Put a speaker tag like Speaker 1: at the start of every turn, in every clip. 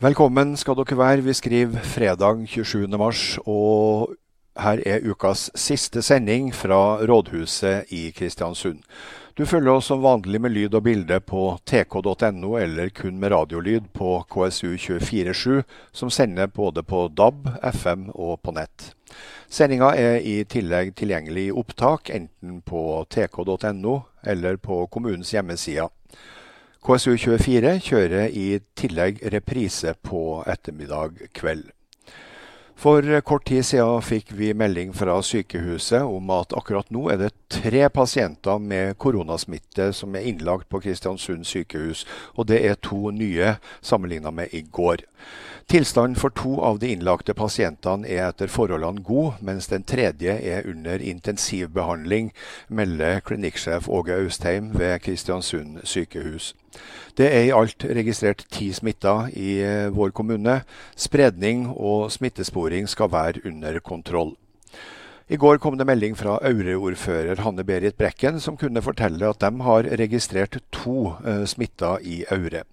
Speaker 1: Velkommen skal dere være. Vi skriver fredag 27. mars, og her er ukas siste sending fra rådhuset i Kristiansund. Du følger oss som vanlig med lyd og bilde på tk.no, eller kun med radiolyd på KSU247, som sender både på DAB, FM og på nett. Sendinga er i tillegg tilgjengelig i opptak, enten på tk.no eller på kommunens hjemmesider. KSU24 kjører i tillegg reprise på ettermiddag kveld. For kort tid siden fikk vi melding fra sykehuset om at akkurat nå er det tre pasienter med koronasmitte som er innlagt på Kristiansund sykehus, og det er to nye sammenlignet med i går. Tilstanden for to av de innlagte pasientene er etter forholdene god, mens den tredje er under intensivbehandling, melder klinikksjef Åge Austheim ved Kristiansund sykehus. Det er i alt registrert ti smitta i eh, vår kommune. Spredning og smittesporing skal være under kontroll. I går kom det melding fra Aure-ordfører Hanne-Berit Brekken, som kunne fortelle at de har registrert to uh, smitta i Aure.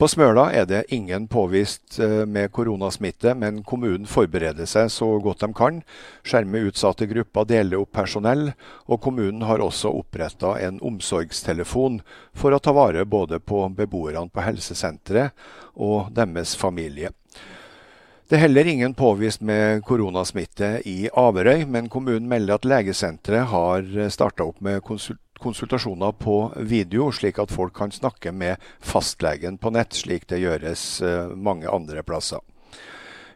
Speaker 1: På Smøla er det ingen påvist eh, med koronasmitte, men kommunen forbereder seg så godt de kan. Skjerme utsatte grupper, dele opp personell, og kommunen har også oppretta en omsorgstelefon for å ta vare både på beboerne på helsesenteret og deres familie. Det er heller ingen påvist med koronasmitte i Averøy, men kommunen melder at legesenteret har starta opp med konsultasjon konsultasjoner på video, slik at folk kan snakke med fastlegen på nett, slik det gjøres eh, mange andre plasser.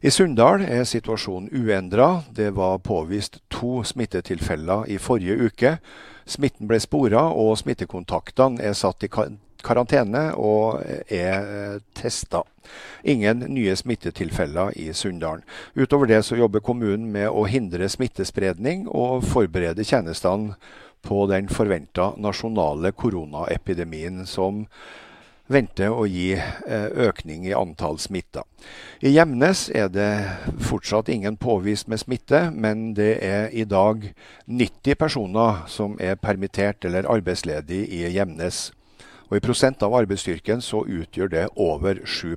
Speaker 1: I Sunndal er situasjonen uendra. Det var påvist to smittetilfeller i forrige uke. Smitten ble spora, og smittekontaktene er satt i karantene og er eh, testa. Ingen nye smittetilfeller i Sunndalen. Utover det så jobber kommunen med å hindre smittespredning og forberede tjenestene på den forventa nasjonale koronaepidemien som venter å gi eh, økning i antall smitta. I Gjemnes er det fortsatt ingen påvist med smitte, men det er i dag 90 personer som er permittert eller arbeidsledig i Gjemnes. Og I prosent av arbeidsstyrken så utgjør det over 7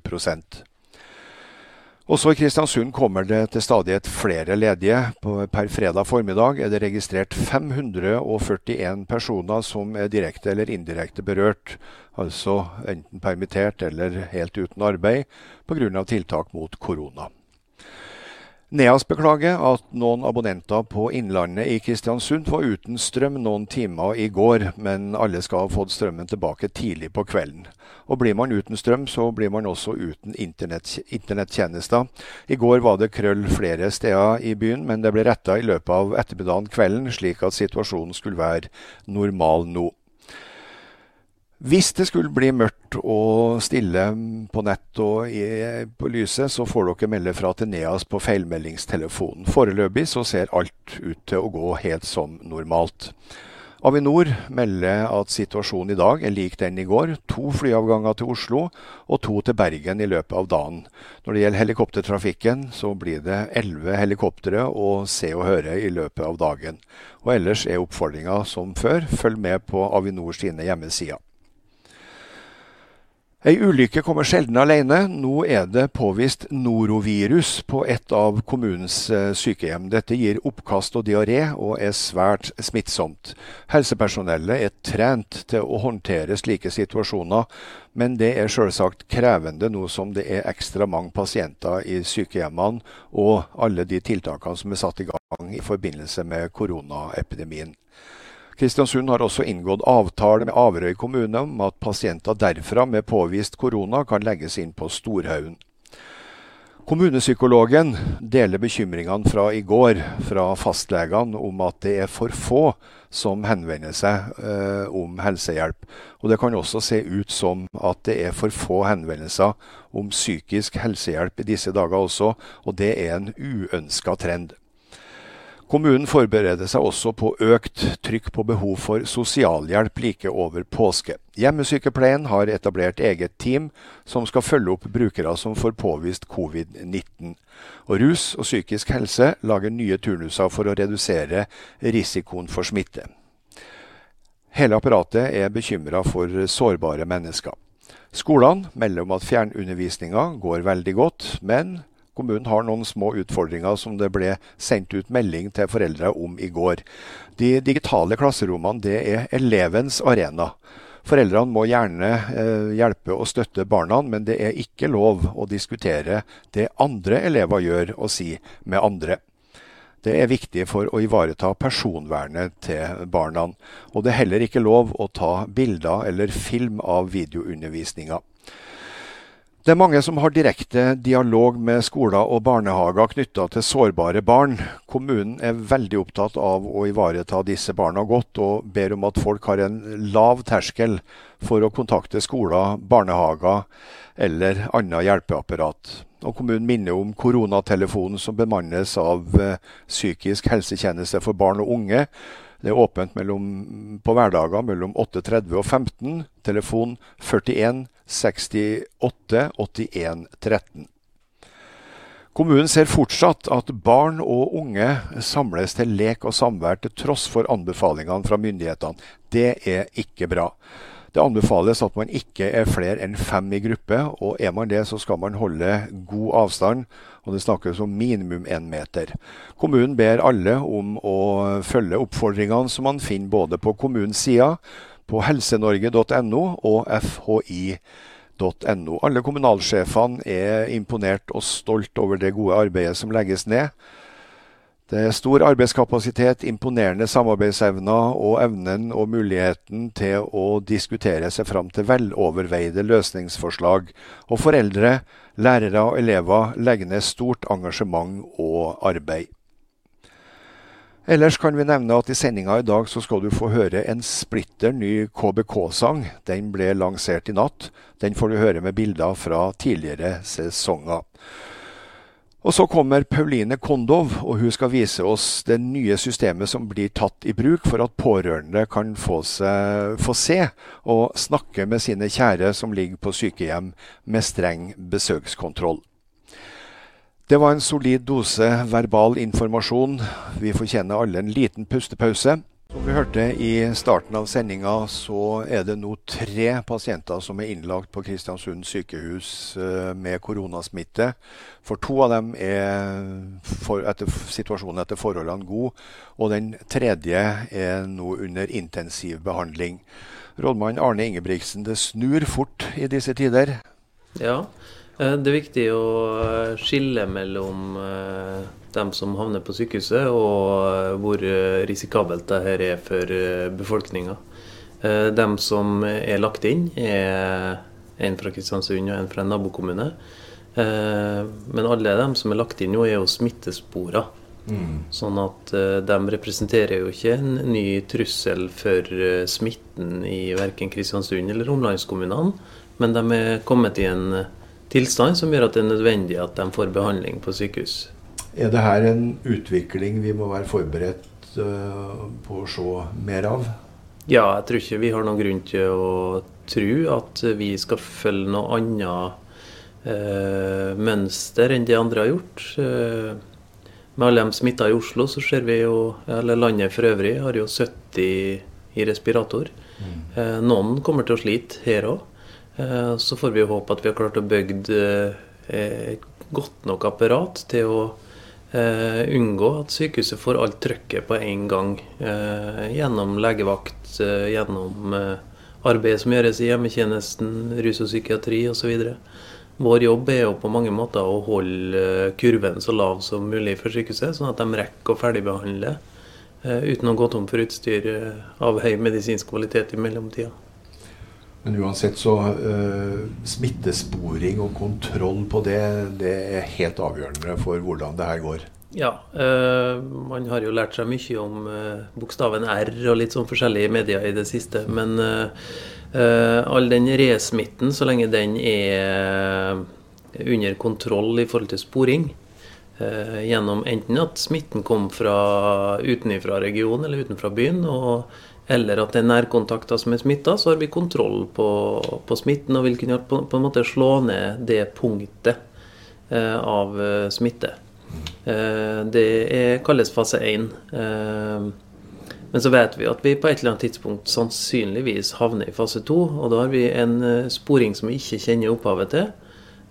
Speaker 1: også i Kristiansund kommer det til stadighet flere ledige. Per fredag formiddag er det registrert 541 personer som er direkte eller indirekte berørt, altså enten permittert eller helt uten arbeid pga. tiltak mot korona. Neas beklager at noen abonnenter på Innlandet i Kristiansund var uten strøm noen timer i går, men alle skal ha fått strømmen tilbake tidlig på kvelden. Og blir man uten strøm, så blir man også uten internett, internettjenester. I går var det krøll flere steder i byen, men det ble retta i løpet av ettermiddagen kvelden, slik at situasjonen skulle være normal nå. Hvis det skulle bli mørkt og stille på nett og på lyset, så får dere melde fra til Neas på feilmeldingstelefonen. Foreløpig så ser alt ut til å gå helt som normalt. Avinor melder at situasjonen i dag er lik den i går. To flyavganger til Oslo og to til Bergen i løpet av dagen. Når det gjelder helikoptertrafikken, så blir det elleve helikoptre å se og høre i løpet av dagen. Og ellers er oppfordringa som før, følg med på Avinor sine hjemmesider. Ei ulykke kommer sjelden alene. Nå er det påvist norovirus på et av kommunens eh, sykehjem. Dette gir oppkast og diaré, og er svært smittsomt. Helsepersonellet er trent til å håndtere slike situasjoner, men det er selvsagt krevende nå som det er ekstra mange pasienter i sykehjemmene, og alle de tiltakene som er satt i gang i forbindelse med koronaepidemien. Kristiansund har også inngått avtale med Averøy kommune om at pasienter derfra med påvist korona kan legges inn på Storhaugen. Kommunepsykologen deler bekymringene fra i går fra fastlegene om at det er for få som henvender seg eh, om helsehjelp. Og det kan også se ut som at det er for få henvendelser om psykisk helsehjelp i disse dager også, og det er en uønska trend. Kommunen forbereder seg også på økt trykk på behov for sosialhjelp like over påske. Hjemmesykepleien har etablert eget team som skal følge opp brukere som får påvist covid-19. Og Rus og psykisk helse lager nye turnuser for å redusere risikoen for smitte. Hele apparatet er bekymra for sårbare mennesker. Skolene melder om at fjernundervisninga går veldig godt, men kommunen har noen små utfordringer som det ble sendt ut melding til foreldre om i går. De digitale klasserommene det er elevens arena. Foreldrene må gjerne eh, hjelpe og støtte barna, men det er ikke lov å diskutere det andre elever gjør og sier med andre. Det er viktig for å ivareta personvernet til barna. Og det er heller ikke lov å ta bilder eller film av videoundervisninga. Det er mange som har direkte dialog med skoler og barnehager knytta til sårbare barn. Kommunen er veldig opptatt av å ivareta disse barna godt, og ber om at folk har en lav terskel for å kontakte skoler, barnehager eller annet hjelpeapparat. Og kommunen minner om koronatelefonen som bemannes av eh, psykisk helsetjeneste for barn og unge, det er åpent mellom, på hverdager mellom 8.30 og 15. Telefon 41 68 81 13. Kommunen ser fortsatt at barn og unge samles til lek og samvær til tross for anbefalingene fra myndighetene. Det er ikke bra. Det anbefales at man ikke er flere enn fem i gruppe, og er man det, så skal man holde god avstand. Og det snakkes om minimum én meter. Kommunen ber alle om å følge oppfordringene som man finner både på kommunens side, på helsenorge.no og fhi.no. Alle kommunalsjefene er imponert og stolt over det gode arbeidet som legges ned. Det er stor arbeidskapasitet, imponerende samarbeidsevner og evnen og muligheten til å diskutere seg fram til veloverveide løsningsforslag. Og foreldre, lærere og elever legger ned stort engasjement og arbeid. Ellers kan vi nevne at i sendinga i dag så skal du få høre en splitter ny KBK-sang. Den ble lansert i natt. Den får du høre med bilder fra tidligere sesonger. Og så kommer Pauline Kondov, og hun skal vise oss det nye systemet som blir tatt i bruk for at pårørende kan få, seg, få se og snakke med sine kjære som ligger på sykehjem med streng besøkskontroll. Det var en solid dose verbal informasjon. Vi fortjener alle en liten pustepause. Som vi hørte i starten av sendinga, så er det nå tre pasienter som er innlagt på Kristiansund sykehus eh, med koronasmitte. For to av dem er for, etter situasjonen etter forholdene god, og den tredje er nå under intensiv behandling. Rådmann Arne Ingebrigtsen, det snur fort i disse tider?
Speaker 2: Ja, det er viktig å skille mellom eh, dem som havner på sykehuset, og eh, hvor eh, risikabelt det her er for eh, befolkninga. Dem som er lagt inn, er en fra Kristiansund og en fra en nabokommune. Men alle dem som er lagt inn nå, er jo smittespora. Mm. Sånn at de representerer jo ikke en ny trussel for smitten i verken Kristiansund eller omlandskommunene, men de er kommet i en tilstand som gjør at det er nødvendig at de får behandling på sykehus.
Speaker 1: Er det her en utvikling vi må være forberedt uh, på å se mer av?
Speaker 2: Ja, jeg tror ikke vi har noen grunn til å tro at vi skal følge noe annet eh, mønster enn de andre har gjort. Eh, med alle de smitta i Oslo, så ser vi jo Eller landet for øvrig har jo 70 i respirator. Mm. noen kommer til å slite her òg. Så får vi håpe at vi har klart å bygge et godt nok apparat til å Uh, unngå at sykehuset får alt trøkket på en gang gjennom legevakt, gjennom arbeidet som gjøres i hjemmetjenesten, rus og psykiatri osv. Vår jobb er jo på mange måter å holde kurven så lav som mulig for sykehuset, sånn at de rekker å ferdigbehandle uten å gå tom for utstyr av høy medisinsk kvalitet i mellomtida.
Speaker 1: Men uansett så uh, smittesporing og kontroll på det, det er helt avgjørende for hvordan det her går.
Speaker 2: Ja, uh, man har jo lært seg mye om uh, bokstaven R og litt sånn forskjellige medier i det siste. Men all den resmitten, så lenge den er under kontroll i forhold til sporing, gjennom enten at smitten kom fra utenfra regionen eller utenfra byen, og eller at det er nærkontakter som er smitta, så har vi kontroll på, på, smitten og vil kunne på, på, en måte slå ned det punktet eh, av eh, smitte. Eh, det er, kalles fase 1. Eh, Men så vet vi at vi på et eller annet tidspunkt sannsynligvis havner i fase to. Og da har vi en eh, sporing som vi ikke kjenner opphavet til.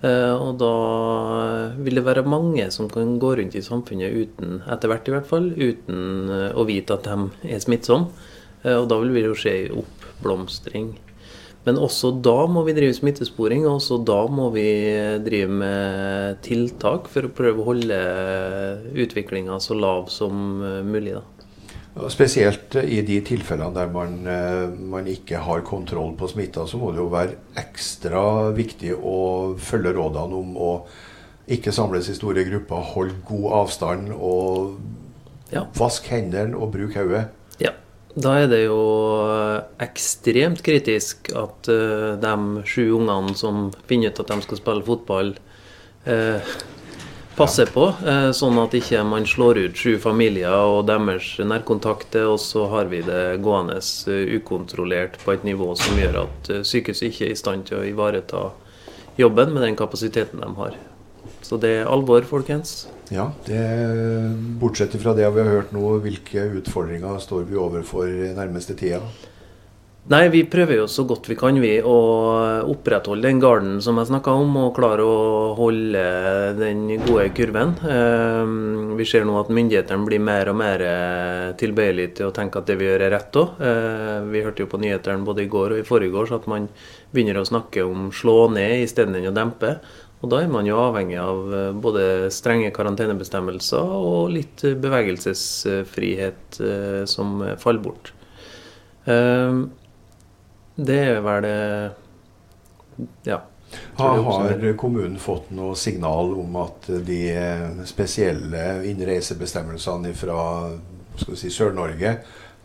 Speaker 2: Eh, og da vil det være mange som kan gå rundt i samfunnet uten, etter hvert i hvert fall, uten å vite at de er smittsomme. Og da vil det jo skje oppblomstring. Men også da må vi drive smittesporing, og også da må vi drive med tiltak for å prøve å holde utviklinga så lav som mulig. da.
Speaker 1: Spesielt i de tilfellene der man, eh, man, ikke har kontroll på smitta, så må det jo være ekstra viktig å følge rådene om å ikke samles i store grupper, holde god avstand og ja. vask hendene og bruke hodet.
Speaker 2: Ja. Da er det jo ekstremt kritisk at uh, de sju ungene som finner ut at de skal spille fotball, uh, passer på, uh, sånn at ikke man slår ut sju familier og deres nærkontakter, og så har vi det gående ukontrollert på et nivå som gjør at sykehuset ikke er i stand til å ivareta jobben med den kapasiteten de har. Så det er alvor, folkens.
Speaker 1: Ja, det, Bortsett fra det vi har hørt nå, hvilke utfordringer står vi overfor nærmeste tida?
Speaker 2: Nei, Vi prøver jo så godt vi kan vi å opprettholde den garden som jeg snakka om, og klare å holde den gode kurven. Ehm, vi ser nå at myndighetene blir mer og mer tilbøyelige til å tenke at det vi gjør er rett òg. Ehm, vi hørte jo på nyhetene både i går og i forrige at man begynner å snakke om slå ned istedenfor å dempe. Og da er man jo avhengig av eh, både strenge karantenebestemmelser og litt bevegelsesfrihet eh, som faller bort. Ehm, det er vel det Ja.
Speaker 1: Har kommunen fått noe signal om at de spesielle innreisebestemmelsene fra si, Sør-Norge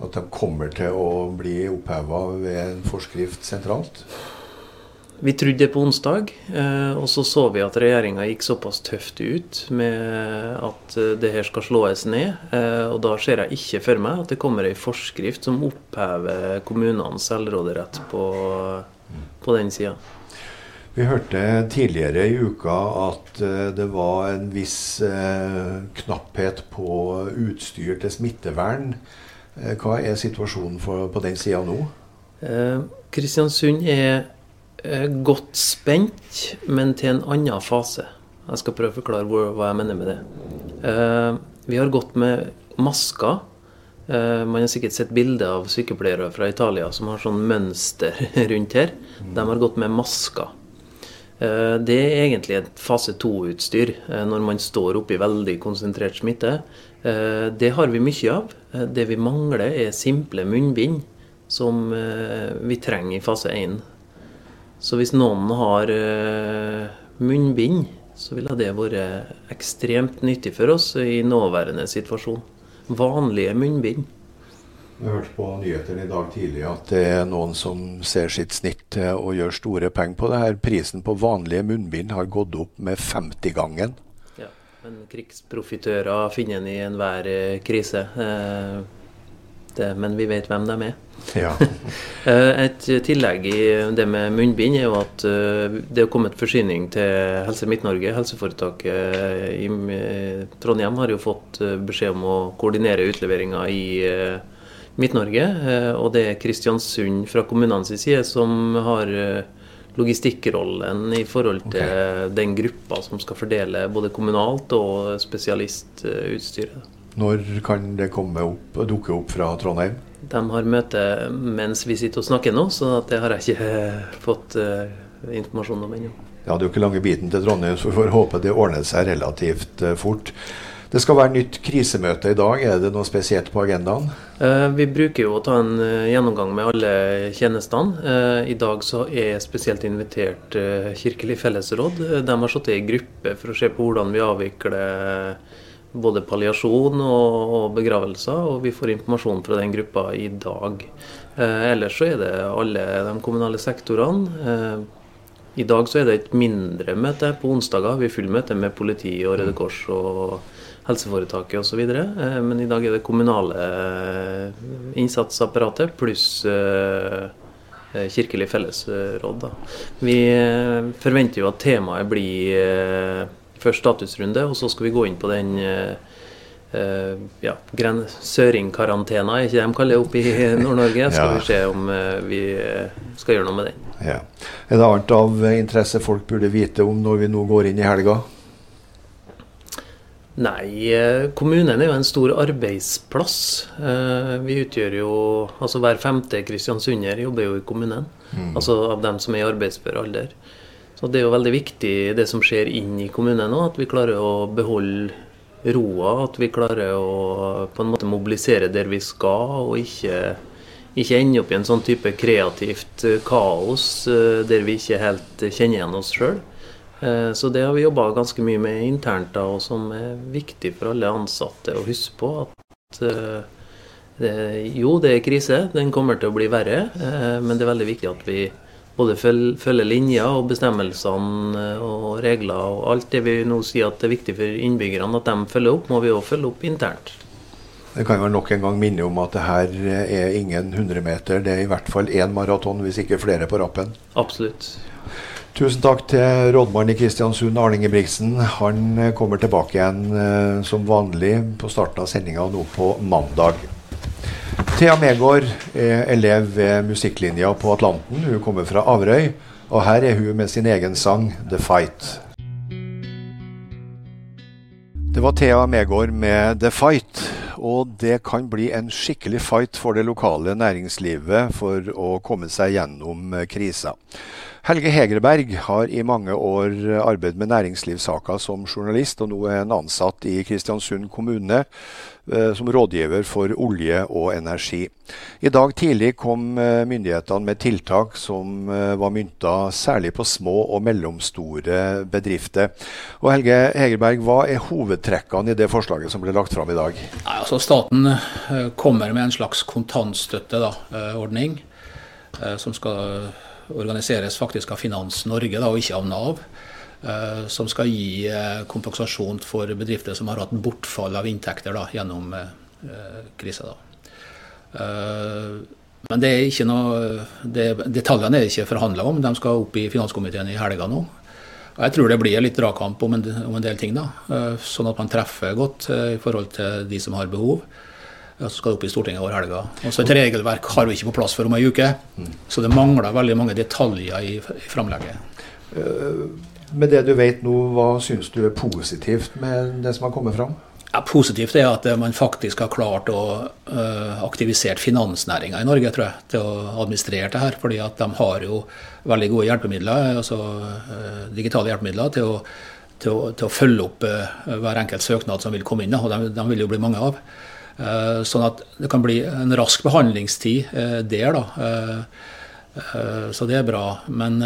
Speaker 1: at de kommer til å bli oppheva ved en forskrift sentralt?
Speaker 2: Vi trodde det på onsdag, eh, og så så vi at regjeringa gikk såpass tøft ut med at eh, det her skal slås ned. Eh, og da ser jeg ikke for meg at det kommer ei forskrift som opphever kommunenes selvråderett på, på den sida.
Speaker 1: Vi hørte tidligere i uka at det var en viss knapphet på utstyr til smittevern. Hva er situasjonen for, på den sida nå?
Speaker 2: Kristiansund er godt spent, men til en annen fase. Jeg skal prøve å forklare hva jeg mener med det. Eh, vi har gått med masker. Eh, man har sikkert sett bilder av sykepleiere fra Italia som har sånn mønster rundt her. De har gått med masker. Det er egentlig et fase to-utstyr når man står oppe i veldig konsentrert smitte. Det har vi mye av. Det vi mangler, er simple munnbind, som vi trenger i fase én. Så hvis noen har uh, munnbind, så ville det vært ekstremt nyttig for oss i nåværende situasjon. Vanlige munnbind.
Speaker 1: Vi hørte på nyhetene i dag tidlig at det er noen som ser sitt snitt og gjør store penger på det her. Prisen på vanlige munnbind har gått opp med 50-gangen.
Speaker 2: Ja, men krigsprofitører finner en i enhver eh, krise. Eh, det, men vi vet hvem de er.
Speaker 1: Ja.
Speaker 2: Eh, et tillegg i det med munnbind er jo at eh, det har kommet forsyning til Helse Midt-Norge. Helseforetaket i Trondheim har jo fått eh, beskjed om å koordinere utleveringa i Midt-Norge. Og det er Kristiansund fra kommunenes side som har logistikkrollen i forhold til okay. den gruppa som skal fordele både kommunalt og spesialistutstyret.
Speaker 1: Når kan det komme opp, dukke opp fra Trondheim?
Speaker 2: De har møte mens vi sitter og snakker nå, så det har jeg ikke fått uh, informasjon om ennå.
Speaker 1: Ja, det er jo ikke lange biten til Trondheim, så vi får håpe det ordner seg relativt uh, fort. Det skal være nytt krisemøte i dag. Er det noe spesielt på agendaen?
Speaker 2: Vi bruker jo å ta en gjennomgang med alle tjenestene. I dag så er spesielt invitert Kirkelig fellesråd. De har sittet i gruppe for å se på hvordan vi avvikler både palliasjon og, begravelser, og vi får informasjon fra den gruppa i dag. Eh, ellers så er det alle de kommunale sektorene. Eh, I dag så er det et mindre møte. På onsdager har vi full møte med politi og Røde Kors og helseforetaket osv. Eh, men i dag er det kommunale eh, innsatsapparatet pluss eh, eh, Kirkelig fellesråd. Da. Vi eh, forventer jo at temaet blir først statusrunde, og så skal vi gå inn på den uh, ja, søringkarantena, er ikke det de kaller det oppe i Nord-Norge? Skal ja. vi se om uh, vi skal gjøre noe med den.
Speaker 1: Ja. Er det annet av interesse folk burde vite om når vi nå går inn i helga?
Speaker 2: Nei, kommunen er jo en stor arbeidsplass. Vi utgjør jo Altså hver femte kristiansunder jobber jo i kommunen. Mm. Altså av dem som er i arbeidsfør alder. Så det er jo veldig viktig det som skjer inn i kommunen nå, at vi klarer å beholde roa. At vi klarer å på en måte mobilisere der vi skal, og ikke, ikke ende opp i en sånn type kreativt eh, kaos eh, der vi ikke helt kjenner igjen oss sjøl. Eh, så det har vi jobba ganske mye med internt, da, og som er viktig for alle ansatte å huske på. At det, jo, det er krise, den kommer til å bli verre, men det er veldig viktig at vi både følge linjer og bestemmelsene og regler og alt det vi nå sier at det er viktig for innbyggerne at de følger opp, må vi òg følge opp internt.
Speaker 1: Det kan jo nok en gang minne om at det her er ingen 100 meter, det er i hvert fall én maraton, hvis ikke flere på rappen.
Speaker 2: Absolutt.
Speaker 1: Tusen takk til rådmannen i Kristiansund, Arne Ingebrigtsen. Han kommer tilbake igjen eh, som vanlig på starten av sendinga nå på mandag. Thea Megård er elev ved musikklinja på Atlanten. Hun kommer fra Averøy, og her er hun med sin egen sang 'The Fight'. Det var Thea Megård med 'The Fight', og det kan bli en skikkelig fight for det lokale næringslivet for å komme seg gjennom krisa. Helge Hegerberg har i mange år arbeidet med næringslivssaker som journalist, og nå er han ansatt i Kristiansund kommune eh, som rådgiver for olje og energi. I dag tidlig kom eh, myndighetene med tiltak som eh, var mynta særlig på små og mellomstore bedrifter. Og Helge Hegerberg, Hva er hovedtrekkene i det forslaget som ble lagt fram i dag?
Speaker 3: Nei, altså Staten kommer med en slags kontantstøtteordning som skal organiseres faktisk av Finans Norge, da, og ikke av Nav. Eh, som skal gi eh, kompensasjon for bedrifter som har hatt bortfall av inntekter da, gjennom eh, krisa. Men det er ikke noe, det, detaljene er ikke forhandla om. De skal opp i finanskomiteen i helga nå. Og jeg tror det blir litt dragkamp om, om, en del ting, da, sånn at man treffer godt i forhold til de som har behov. Så skal det opp i Stortinget over helga. Og så Et regelverk har vi ikke på plass for om ei uke. Så det mangler veldig mange detaljer i, i framlegget.
Speaker 1: Uh, med det du vet nå, hva syns du er positivt med det som har kommet fram?
Speaker 3: Ja, positivt er at man faktisk har klart å uh, aktivisere finansnæringa i Norge tror jeg, til å administrere det her. fordi at de har jo veldig gode hjelpemidler, altså uh, digitale hjelpemidler til å, til å, til å følge opp uh, hver enkelt søknad som vil komme inn. og de, de vil jo bli mange av. Eh, sånn at det kan bli en rask behandlingstid eh, der, da. Eh, så det er bra. Men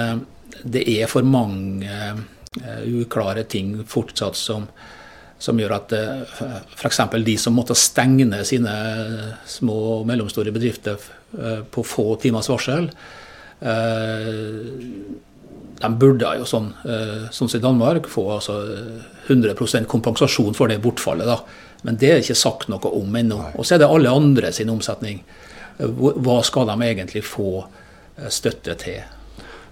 Speaker 3: det er for mange uklare ting fortsatt som, som gjør at f.eks. de som måtte stenge sine små og mellomstore bedrifter på få timers varsel, de burde jo sånn, sånn som i Danmark få altså 100% kompensasjon for det bortfallet. da. Men det er ikke sagt noe om ennå. Og så er det alle andre sin omsetning. Hva skal de egentlig få eh, støtte til?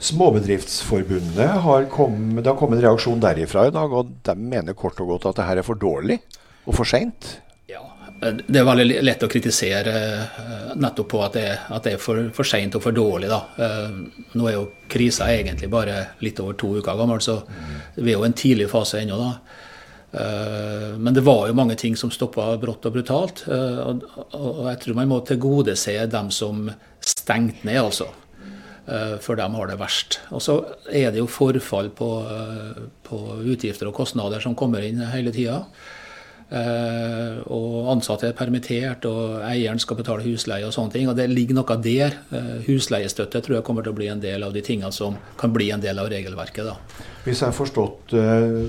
Speaker 1: Småbedriftsforbundet har kommet, det har kommet en reaksjon derifra i dag, og de mener kort og godt at det her er for dårlig og for seint?
Speaker 3: Ja, det er veldig lett å kritisere eh, nettopp på at det, at det er for, for seint og for dårlig. Da. Eh, nå er jo krisa egentlig bare litt over to uker gammel, så vi er jo i en tidlig fase ennå. da. Eh, men det var jo mange ting som stoppa brått og brutalt. Eh, og jeg tror man må tilgodese dem som stengte ned, altså. Eh, for dem har det verst. Og så er det jo forfall på, på utgifter og kostnader som kommer inn hele tida. Eh, og ansatte er permittert, og eieren skal betale husleie og sånne ting. Og det ligger noe der. Eh, husleiestøtte tror jeg kommer til å bli en del av de tingene som kan bli en del av regelverket. da.
Speaker 1: Hvis jeg har forstått eh,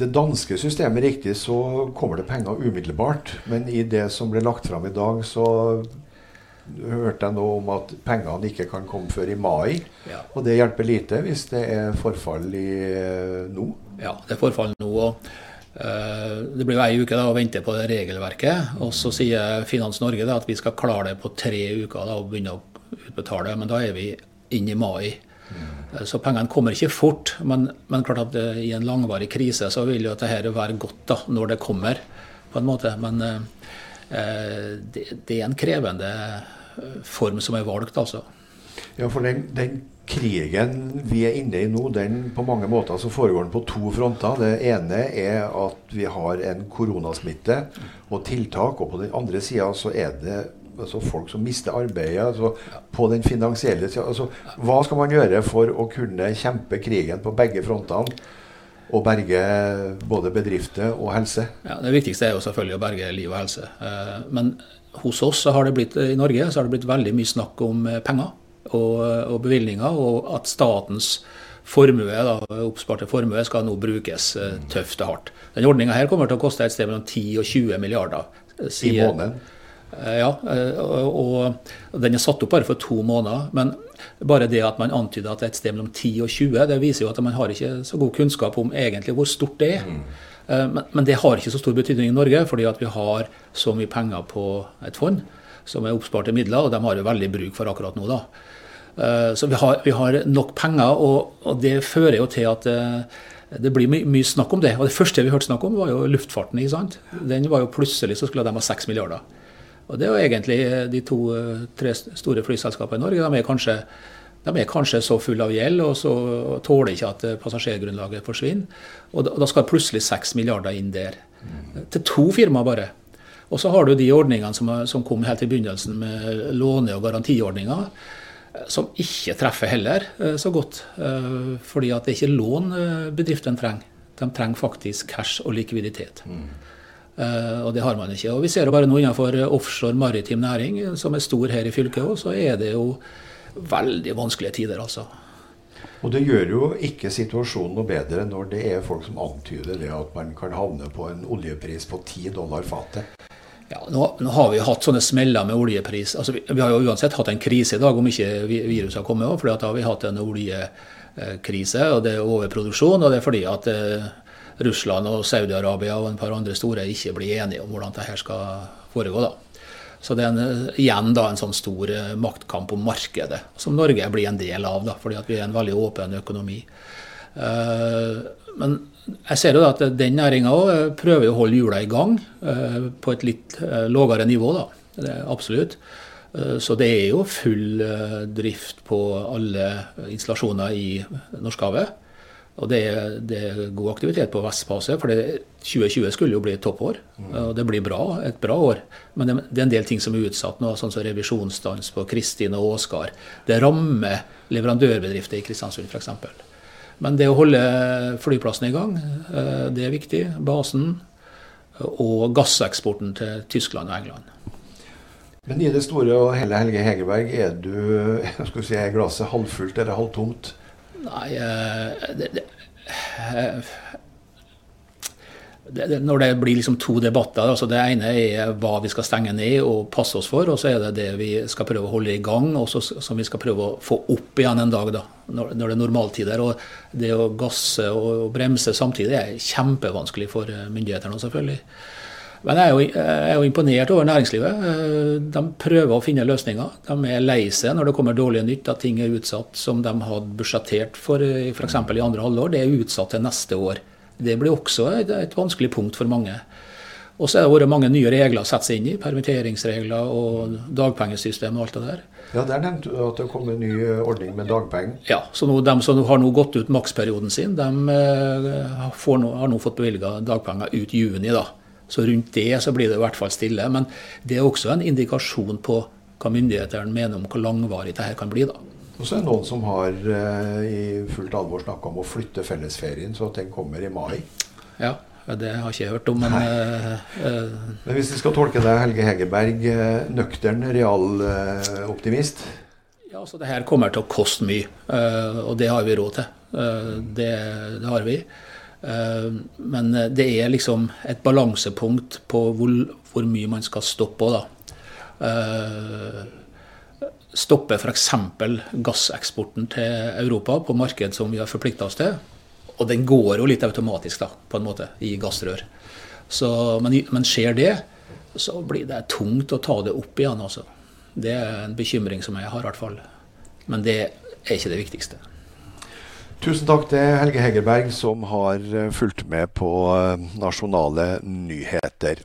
Speaker 1: det danske systemet riktig, så kommer det penger umiddelbart. Men i det som ble lagt fram i dag, så hørte jeg nå om at pengene ikke kan komme før i mai. Ja. Og det hjelper lite hvis det er forfall i nå?
Speaker 3: Ja, det er forfall nå. og det blir jo ei uke da, å vente på det regelverket. Og så sier Finans Norge da, at vi skal klare det på tre uker da, og begynne å utbetale. Men da er vi inn i mai. Mm. Så pengene kommer ikke fort. Men, men klart at i en langvarig krise så vil jo dette være godt da, når det kommer. på en måte. Men det, det, er en krevende form som er valgt, altså.
Speaker 1: Ja, for den, den krigen vi er inne i nå, den på mange måter så foregår den på to fronter. Det ene er at vi har en koronasmitte og tiltak, og på den andre sida så er det altså folk som mister arbeidet. altså På den finansielle sida. Altså, hva skal man gjøre for å kunne kjempe krigen på begge frontene? Og berge både bedrifter og helse?
Speaker 3: Ja, Det viktigste er jo selvfølgelig å berge liv og helse. Eh, men hos oss har det blitt, i Norge så har det blitt veldig mye snakk om eh, penger og, og bevilgninger, og at statens formue, da, oppsparte formue skal nå brukes eh, tøft og hardt. Den ordninga her kommer til å koste et sted mellom 10 og 20 milliarder.
Speaker 1: I måneden?
Speaker 3: Eh, ja, og, og den er satt opp bare for to måneder. Men bare det at man antyder at det er et sted mellom 10 og 20, det viser jo at man har ikke så god kunnskap om egentlig hvor stort det er. Mm. Eh, men, men, det har ikke så stor betydning i Norge, fordi at vi har så mye penger på et fond som er oppsparte midler, og de har jo veldig bruk for akkurat nå. da. Så vi har, vi har nok penger, og, og, det fører jo til at det blir my mye snakk om det. Og det første vi hørte snakk om, var jo luftfarten. ikke sant? Den var jo Plutselig så skulle de ha 6 milliarder. Og Det er jo egentlig eh, de to-tre eh, store flyselskapene i Norge. De er, kanskje, de er kanskje så fulle av gjeld og så tåler ikke at eh, passasjergrunnlaget forsvinner. Og da, skal plutselig 6 milliarder inn der. Til to firmaer bare. Og så har du de ordningene som, som kom helt i begynnelsen med låne- og garantiordninger. Som ikke treffer heller så godt. Fordi at det er ikke lån bedriftene trenger. De trenger faktisk cash og likviditet. Mm. Og det har man ikke. Og Vi ser jo bare nå innenfor offshore maritim næring, som er stor her i fylket òg, så er det jo veldig vanskelige tider, altså.
Speaker 1: Og det gjør jo ikke situasjonen noe bedre når det er folk som antyder det at man kan havne på en oljepris på 10 dollar fatet.
Speaker 3: Ja, nå, nå, har vi hatt sånne smeller med oljepris. Altså, vi, vi, har jo uansett hatt en krise i dag, om ikke viruset har kommet. For da har vi hatt en oljekrise, og det er overproduksjon. Og det er fordi at eh, Russland og Saudi-Arabia og en par andre store ikke blir enige om hvordan dette skal foregå. da. Så det er en, igjen da en sånn stor eh, maktkamp om markedet, som Norge blir en del av, da, fordi vi er en veldig åpen økonomi. Uh, men jeg ser jo at den næringa òg prøver å holde hjula i gang uh, på et litt uh, lavere nivå. da, det er Absolutt. Så det er jo full drift på alle installasjoner i Norskehavet. Og det er, det er, god aktivitet på Vestpasset, for det, 2020 skulle jo bli et toppår. Og det blir bra, et bra år. Men det, det, er en del ting som er utsatt nå, sånn som revisjonsstans på Kristin og Åsgard. Det rammer leverandørbedrifter i Kristiansund f.eks. Men det å holde flyplassen i gang, eh, det er viktig. Basen og gasseksporten til Tyskland og England.
Speaker 1: Men i det store og hele Helge Hegerberg, er du skal si, er glasset halvfullt eller halvtomt?
Speaker 3: Nei eh, det, det, eh, det, når det blir liksom to debatter altså Det ene er hva vi skal stenge ned og passe oss for, og så er det det vi skal prøve å holde i gang, og så, som vi skal prøve å få opp igjen en dag, da, når, når det er normaltider. Og det å gasse og bremse samtidig er kjempevanskelig for eh, myndighetene, selvfølgelig. Men jeg er, jo, jeg er, jo, imponert over næringslivet. Eh, de prøver å finne løsninger. De er lei seg når det kommer dårlige nytt, at ting er utsatt som de hadde budsjettert for f.eks. i andre halvår. Det er utsatt til neste år. Det blir også et, et vanskelig punkt for mange. Og så har det vært mange nye regler å sette seg inn i. Permitteringsregler og dagpengesystem og alt det der.
Speaker 1: Ja, Der nevnte du at det kom en ny ordning med dagpenger.
Speaker 3: Ja, så nå, de som har nå gått ut maksperioden sin, de eh, nå, har nå fått bevilga dagpenger ut juni. da. Så rundt det så blir det i hvert fall stille. Men det er også en indikasjon på hva myndighetene mener om hvor langvarig dette kan bli. da.
Speaker 1: Og så er det noen som har eh, i fullt alvor snakka om å flytte fellesferien, så at den kommer i mai.
Speaker 3: Ja, det har ikke jeg hørt om, men uh,
Speaker 1: Men hvis vi skal tolke deg, Helge Hegerberg, nøktern realoptimist?
Speaker 3: ja, altså det her kommer til å koste mye, og det har vi råd til. Det, det, har vi. Men det er liksom et balansepunkt på hvor, hvor mye man skal stoppe òg, da. Stoppe f.eks. gasseksporten til Europa på marked som vi har forplikta oss til. Og den går jo litt automatisk, da, på en måte, i gassrør. Så, men, men, skjer det, så blir det tungt å ta det opp igjen. Altså. Det er en bekymring som jeg har, i hvert fall. Men det er ikke det viktigste.
Speaker 1: Tusen takk til Helge Hegerberg, som har eh, fulgt med på eh, nasjonale nyheter.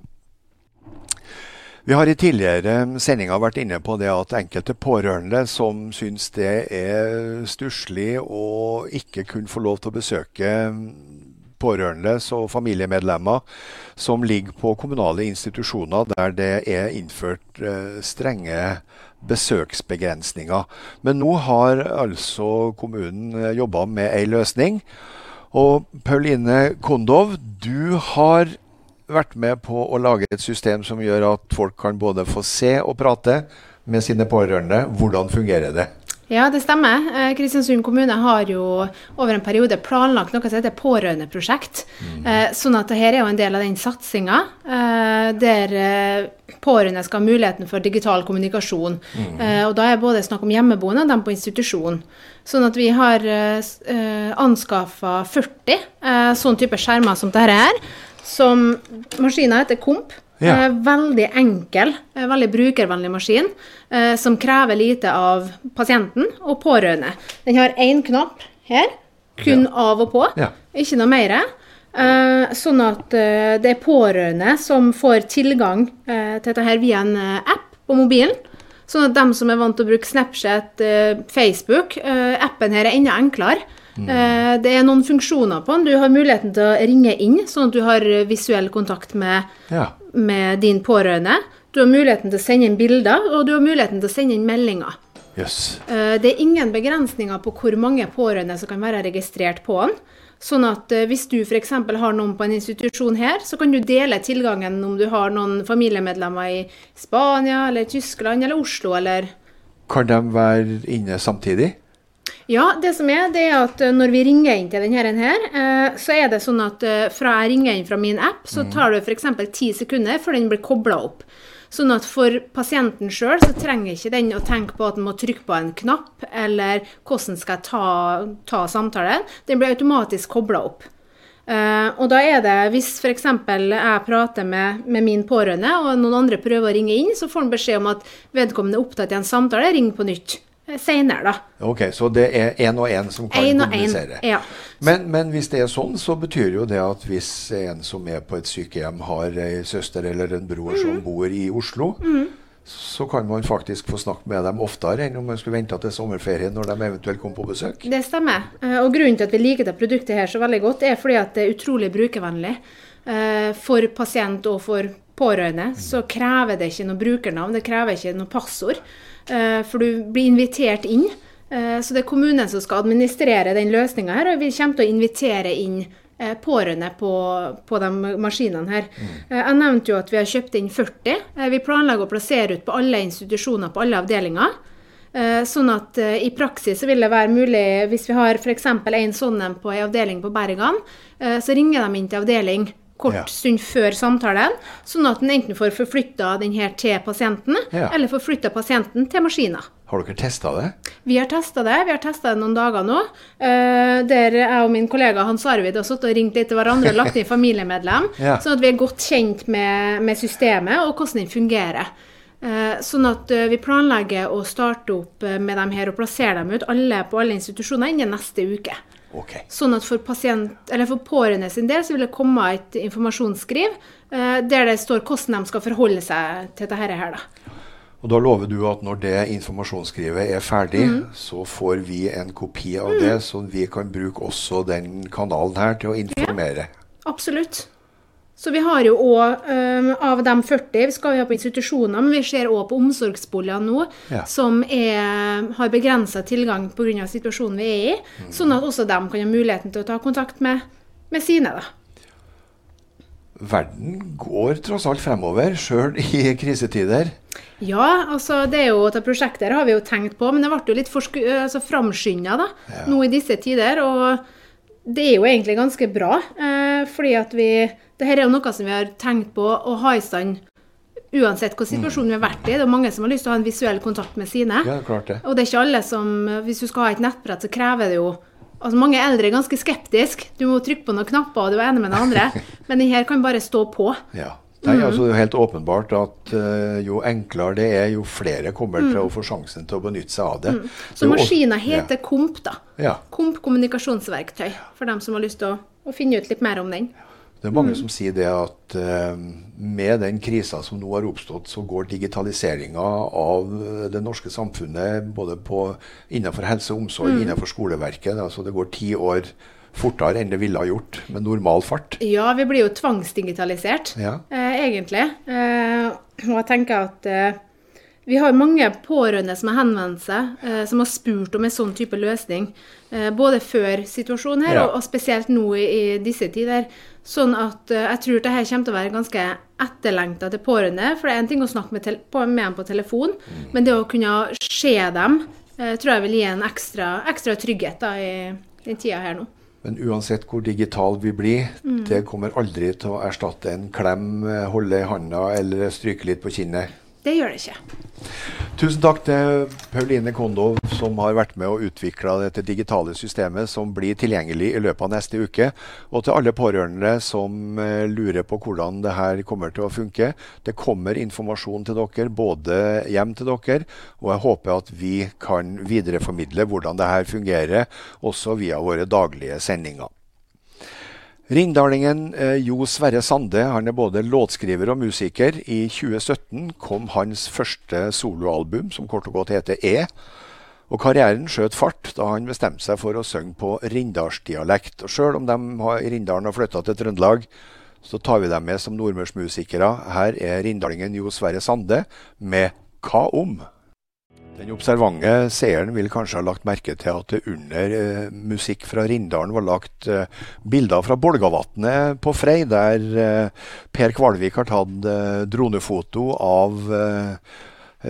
Speaker 1: Vi har i tidligere sendinger vært inne på det at enkelte pårørende som syns det er stusslig å ikke kunne få lov til å besøke pårørende og familiemedlemmer som ligger på kommunale institusjoner der det er innført eh, strenge besøksbegrensninger. Men nå har altså kommunen eh, jobba med ei løsning. Og Pauline Kondov, du har vært med på å lage et system som gjør at folk kan både få se og prate med sine pårørende. Hvordan fungerer det?
Speaker 4: Ja, det stemmer. Eh, Kristiansund kommune har jo over en periode planlagt noe som heter pårørendeprosjekt. Mm. Eh, sånn at dette er jo en del av den satsinga eh, der pårørende skal ha muligheten for digital kommunikasjon. Mm. Og da er både snakk om hjemmeboende og dem på institusjon. Sånn at vi har anskaffa 40 eh, sånn type skjermer som dette her som Maskina heter Komp. Ja. Eh, veldig enkel, eh, veldig brukervennlig maskin eh, som krever lite av pasienten og pårørende. Den har én knapp her, kun ja. av og på, ja. ikke noe mer. Sånn at det er pårørende som får tilgang til dette her via en app på mobilen. Sånn at de som er vant til å bruke Snapchat, Facebook Appen her er enda enklere. Mm. Det er noen funksjoner på den. Du har muligheten til å ringe inn, sånn at du har visuell kontakt med, ja. med din pårørende. Du har muligheten til å sende inn bilder, og du har muligheten til å sende inn meldinger.
Speaker 1: Yes.
Speaker 4: Eh, det er ingen begrensninger på hvor mange pårørende som kan være registrert på den. Sånn at eh, hvis du f.eks. har noen på en institusjon her, så kan du dele tilgangen om du har noen familiemedlemmer i Spania eller Tyskland eller Oslo eller
Speaker 1: Kan de være inne samtidig?
Speaker 4: Ja, det som er, det er at eh, når vi ringer inn til denne her, eh, så er det sånn at eh, fra jeg ringer inn fra min app, så mm. tar det f.eks. ti sekunder før den blir kobla opp. Sånn at for pasienten sjøl så trenger ikke den å tenke på at den må trykke på en knapp, eller hvordan skal jeg ta, ta samtalen. Den blir automatisk kobla opp. Uh, og da er det, hvis f.eks. jeg prater med, med, min pårørende, og noen andre prøver å ringe inn, så får han beskjed om at vedkommende er opptatt i en samtale, ring på nytt. Eh, senere, da.
Speaker 1: Ok, Så det er én og én som kan en kommunisere. En, ja. men, men, hvis det er sånn, så betyr jo det at hvis en som er på et sykehjem, har ei søster eller en bror mm. som bor i Oslo, mm. så kan man faktisk få snakke med dem oftere enn om man skulle vente til sommerferien når de eventuelt kommer på besøk.
Speaker 4: Det stemmer. Eh, og grunnen til at vi liker det produktet her så veldig godt, er fordi at det er utrolig brukervennlig. Eh, for pasient og for pårørende så krever det ikke noe brukernavn, det krever ikke noe passord. Eh, for du blir invitert inn. Eh, så det er kommunen som skal administrere den løsninga her, og vi kommer til å invitere inn eh, pårørende på, på de maskinene her. Mm. Jeg nevnte jo at vi har kjøpt inn 40. Vi planlegger å plassere ut på alle institusjoner på alle avdelinger. Sånn at i praksis så vil det være mulig, hvis vi har f.eks. en sånn på en avdeling på Bergan, så ringer de inn til avdeling kort ja. stund før samtalen, sånn at en enten får forflytta den her til pasienten, ja. eller forflytta pasienten til maskina.
Speaker 1: Har dere testa det?
Speaker 4: Vi har testa det. Vi har testa det noen dager nå. Uh, der jeg og min kollega Hans Arvid har satt og ringt litt til hverandre og lagt inn familiemedlem. ja. Sånn at vi er godt kjent med, med systemet og hvordan den fungerer. Uh, sånn at uh, vi planlegger å starte opp med dem her og plassere dem ut alle på alle institusjoner innen neste uke.
Speaker 1: Okay.
Speaker 4: Sånn at for, pasient, for pårørende sin del så vil det komme et informasjonsskriv eh, der det står hvordan de skal forholde seg til dette her. Da.
Speaker 1: Og Da lover du at når det informasjonsskrivet er ferdig, mm. så får vi en kopi av mm. det, så vi kan bruke også den kanalen her til å informere.
Speaker 4: Ja, absolutt. Så vi har jo òg, um, av de 40, vi skal jo ha på institusjoner, men vi ser òg på omsorgsboliger nå ja. som er, har begrensa tilgang pga. situasjonen vi er i. Mm. Sånn at også de kan ha muligheten til å ta kontakt med, med sine. da.
Speaker 1: Verden går tross alt fremover, sjøl i krisetider.
Speaker 4: Ja, altså det er jo, dette prosjektet har vi jo tenkt på, men det ble jo litt altså, framskynda ja. nå i disse tider. og det er jo egentlig ganske bra, eh, fordi at vi Dette er jo noe som vi har tenkt på å ha i stand uansett hvilken situasjon vi har vært i. Det er mange som har lyst til å ha en visuell kontakt med sine.
Speaker 1: Ja, klart det.
Speaker 4: Og det er ikke alle som Hvis du skal ha et nettbrett, så krever det jo Altså Mange eldre er ganske skeptiske. Du må trykke på noen knapper, og du er enig med den andre. Men den her kan bare stå på.
Speaker 1: Ja. Nei, altså Det er helt åpenbart at uh, jo enklere det er, jo flere kommer mm. til å få sjansen til å benytte seg av det. Mm.
Speaker 4: Så maskina heter ja. KOMP, da. Ja. KOMP kommunikasjonsverktøy, for dem som har lyst til å, å, finne ut litt mer om den.
Speaker 1: Det er mange mm. som sier det at uh, med den krisa som nå har oppstått, så går digitaliseringa av det norske samfunnet både på, innenfor helse og omsorg, mm. innenfor skoleverket. Altså det går ti år fortere enn det ville ha gjort med normal fart.
Speaker 4: Ja, vi blir jo tvangsdigitalisert, ja. eh, egentlig. Eh, og jeg tenker at eh, vi har mange pårørende som har henvendt seg, eh, som har spurt om en sånn type løsning. Eh, både før situasjonen her, ja. og, og, spesielt nå i, i, disse tider. Sånn at eh, jeg tror dette kommer til å være ganske etterlengta til pårørende. For det er en ting å snakke med, med dem på telefon, mm. men det å kunne se dem tror jeg vil gi en ekstra, ekstra trygghet da, i den tida her nå.
Speaker 1: Men uansett hvor digital vi blir, mm. det kommer aldri til å erstatte en klem, eh, holde i handa eller stryke litt på kinnet.
Speaker 4: Det gjør det ikke.
Speaker 1: Tusen takk til Pauline Kondo, som har vært med og utvikla dette digitale systemet som blir tilgjengelig i løpet av neste uke. Og til alle pårørende som eh, lurer på hvordan det her kommer til å funke. Det kommer informasjon til dere, både hjem til dere, og jeg håper at vi kan videreformidle hvordan det her fungerer, også via våre daglige sendinger. Rindalingen eh, Jo Sverre Sande han er både låtskriver og musiker. I 2017 kom hans første soloalbum, som kort og godt heter E. Og Karrieren skjøt fart da han bestemte seg for å synge på rindalsdialekt. Og Sjøl om de i Rindalen har flytta til Trøndelag, så tar vi dem med som nordmørsmusikere. Her er rindalingen Jo Sverre Sande med Hva om? Den observante seeren vil kanskje ha lagt merke til at det under eh, musikk fra Rindalen var lagt eh, bilder fra Bolgavatnet på Frei, der eh, Per Kvalvik har tatt eh, dronefoto av eh,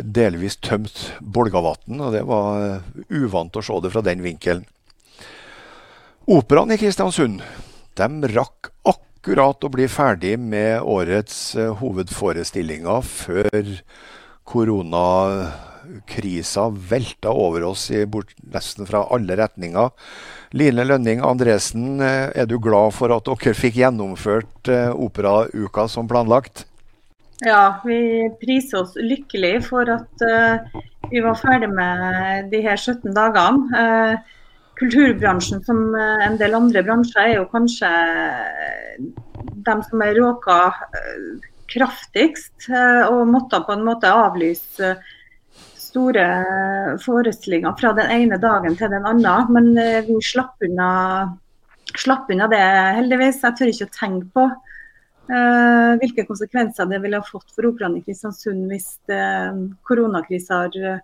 Speaker 1: delvis tømt Bolgavatn. Og det var eh, uvant å se det fra den vinkelen. Operaen i Kristiansund de rakk akkurat å bli ferdig med årets hovedforestillinger før korona krisa velta over oss i bort, nesten fra alle retninger. Line Lønning Andresen, eh, er du glad for at dere fikk gjennomført eh, operauka som planlagt?
Speaker 5: Ja, vi priser oss lykkelig for at uh, vi var ferdig med de her 17 dagene. Uh, kulturbransjen, som en del andre bransjer, er jo kanskje de som er råka kraftigst, og måtte på en måte avlyse store forestillinger fra den ene dagen til den andre. Men eh, vi slapp unna, slapp unna det, heldigvis. Jeg tør ikke å tenke på uh, hvilke konsekvenser det ville ha fått for Operaen i Kristiansund hvis uh, koronakrisen har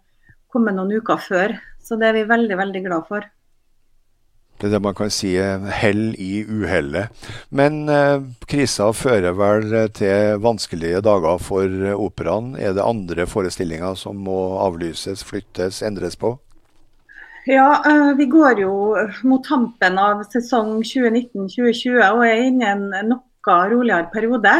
Speaker 5: kommet noen uker før. Så det er vi veldig, veldig glad for.
Speaker 1: Det er det man kan si hell i uhellet. Men eh, krisa fører vel til vanskelige dager for operaen. Er det andre forestillinger som må avlyses, flyttes, endres på?
Speaker 5: Ja, eh, vi går jo mot tampen av sesong 2019-2020 og er inne i en noe roligere periode.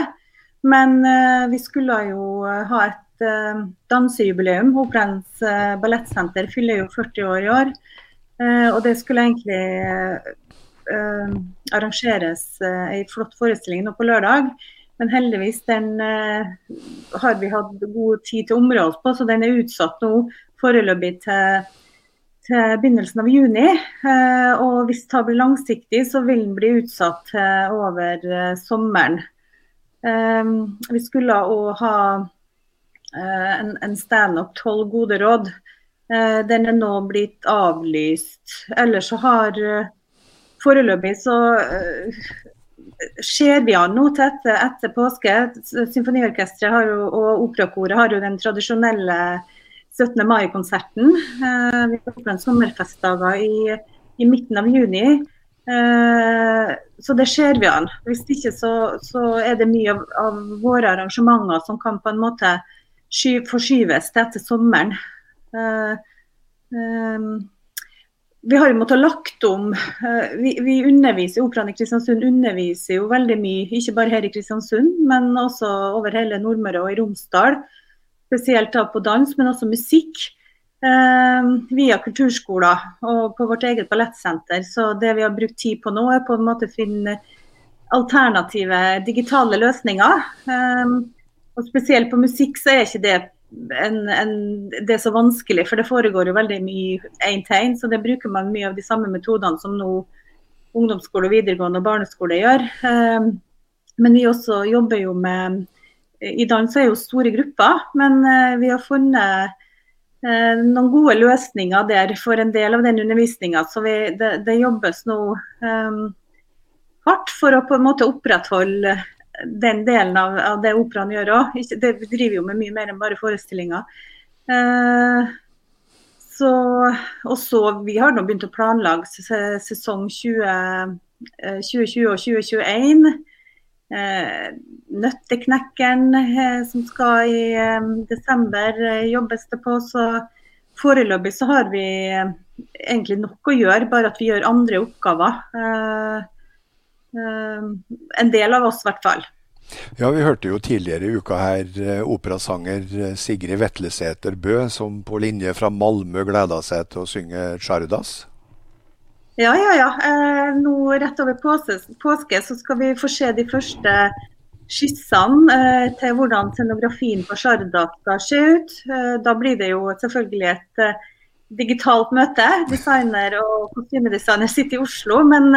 Speaker 5: Men eh, vi skulle jo ha et eh, dansejubileum. Operaens eh, ballettsenter fyller jo 40 år i år. Eh, og det skulle egentlig uh, arrangeres uh, ei flott forestilling nå på lørdag. Men heldigvis den har vi hatt god tid til å områ oss på, så den er utsatt nå foreløpig til, til begynnelsen av juni. og hvis det blir langsiktig, så vil den bli utsatt over sommeren. vi skulle òg ha en, en standup 'Tolv gode råd'. Eh, den er nå blitt avlyst. Ellers så har eh, Foreløpig så eh, ser vi an nå til etter, påske. Symfoniorkesteret og operakoret har jo den tradisjonelle 17. mai-konserten. Vi en sommerfestdager i, i, midten av juni. Så det ser vi an. Hvis ikke så, så er det mye av, av, våre arrangementer som kan på en måte sky, forskyves til etter sommeren. Eh, ehm, vi har jo måttet lagt om eh, vi, vi underviser, Operaen i Kristiansund underviser jo veldig mye, ikke bare her i Kristiansund, men også over hele Nordmøre og i Romsdal. Spesielt da på dans, men også musikk. Eh, via kulturskoler og på vårt eget ballettsenter. Så det vi har brukt tid på nå, er på en måte å finne alternative digitale løsninger. Eh, og spesielt på musikk så er ikke det en, en, det er så vanskelig, for det foregår jo veldig mye én til én. Så det bruker man mye av de samme metodene som nå ungdomsskole, videregående og barneskole gjør. Um, men vi også jobber jo med I dans er jo store grupper, men vi har funnet noen gode løsninger der for en del av den undervisninga. Så vi, det, det, jobbes nå um, hardt for å på en måte opprettholde den delen av, av det operaen gjør òg. Det driver jo med mye mer enn bare forestillinger. Eh, så, og så, Vi har nå begynt å planlegge sesong 20, 2020 eh, og 2021. Eh, Nøtteknekkeren eh, som skal i desember, jobbes det på. så Foreløpig så har vi egentlig nok å gjøre, bare at vi gjør andre oppgaver. Eh, Eh, en del av oss, i hvert fall.
Speaker 1: Ja, Vi hørte jo tidligere i uka her eh, operasanger eh, Sigrid Vetlesæter Bø, som på linje fra Malmö gleda seg til å synge Chardas.
Speaker 5: Ja, ja, ja. Eh, nå rett over påske, påske, så skal vi få se de første skissene til hvordan scenografien på Chardas skal se ut. Da blir det jo selvfølgelig et digitalt møte. Designer og kostymedesigner sitter i Oslo. men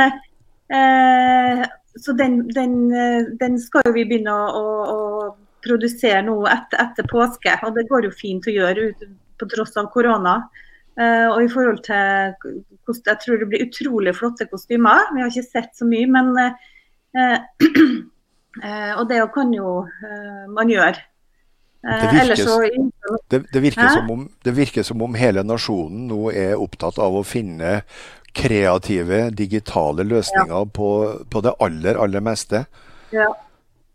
Speaker 5: Eh, så den, den, eh, den, skal jo vi begynne å, å, å produsere nå etter, etter, påske. Og det går jo fint å gjøre ut, på tross av korona. Eh, og i forhold til Jeg tror det blir utrolig flotte kostymer. Vi har ikke sett så mye, men eh, eh Og det kan jo eh, man gjøre.
Speaker 1: Det virker, så, det, det, virker om, det virker, som om, hele nasjonen nå er opptatt av å finne kreative, digitale løsninger ja. på, på, det aller, aller meste.
Speaker 5: Ja.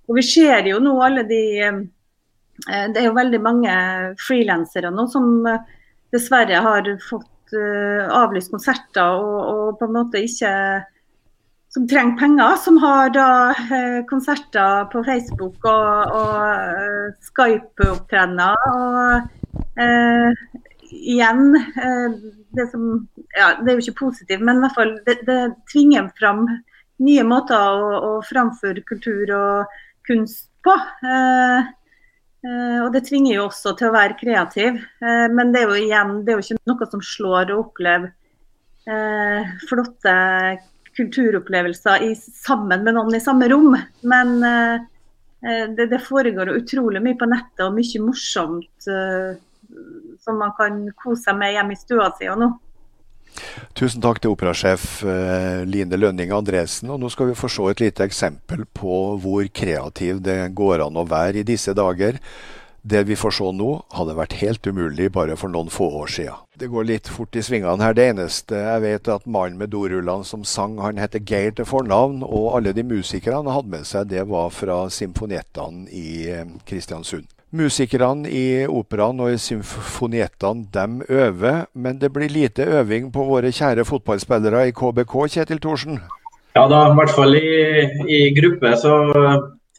Speaker 5: Og vi ser jo nå alle de eh, Det er jo veldig mange frilansere nå som eh, dessverre har fått uh, avlyst konserter og, og, på en måte ikke som trenger penger, som har da konserter på Facebook og, og Skype-opptredener. Og igjen det som ja, Det er jo ikke positivt, men i hvert fall det, det tvinger fram nye måter å, å framføre kultur og kunst på. Eh, eh, og det tvinger jo også til å være kreativ. Eh, men det er jo igjen det er jo ikke noe som slår å oppleve eh, flotte kulturopplevelser i, sammen med noen i samme rom. Men eh, eh, det, det, foregår utrolig mye på nettet og mye morsomt som man kan kose seg med hjemme i stua si og nå.
Speaker 1: Tusen takk til operasjef eh, Line Lønning Andresen. og Nå skal vi få se et lite eksempel på hvor kreativ det går an å være i disse dager. Det vi får se nå, hadde vært helt umulig bare for noen få år siden. Det går litt fort i svingene her. Det eneste jeg vet, er at mannen med dorullene som sang, han heter Geir til fornavn. Og alle de musikerne han hadde med seg, det var fra symfoniettene i eh, Kristiansund. Musikerne i operaen og i symfoniettene de øver, men det blir lite øving på våre kjære fotballspillere i KBK, Kjetil Thorsen?
Speaker 6: Ja da, i hvert fall i, i gruppe så,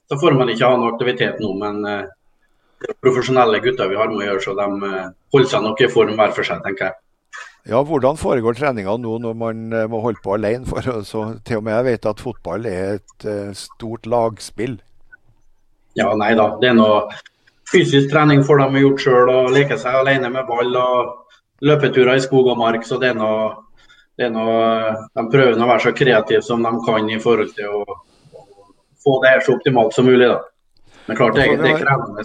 Speaker 6: så, får man ikke ha noe aktivitet nå. Men uh, profesjonelle gutter vi har med å gjøre, så de uh, holder seg nok i form hver for seg, tenker jeg.
Speaker 1: Ja, Hvordan foregår treninga nå når man uh, må holde på alene? For, så, til og med jeg vet at fotball er et stort lagspill.
Speaker 6: Ja, nei da. Det er noe fysisk trening får de gjort sjøl, og leke seg alene med ball og løpeturer i skog og mark. Så det er noe, det er noe De prøver å være så kreative som de kan i forhold til å, få det her så optimalt som mulig. da. Men klart, det, det er krevende.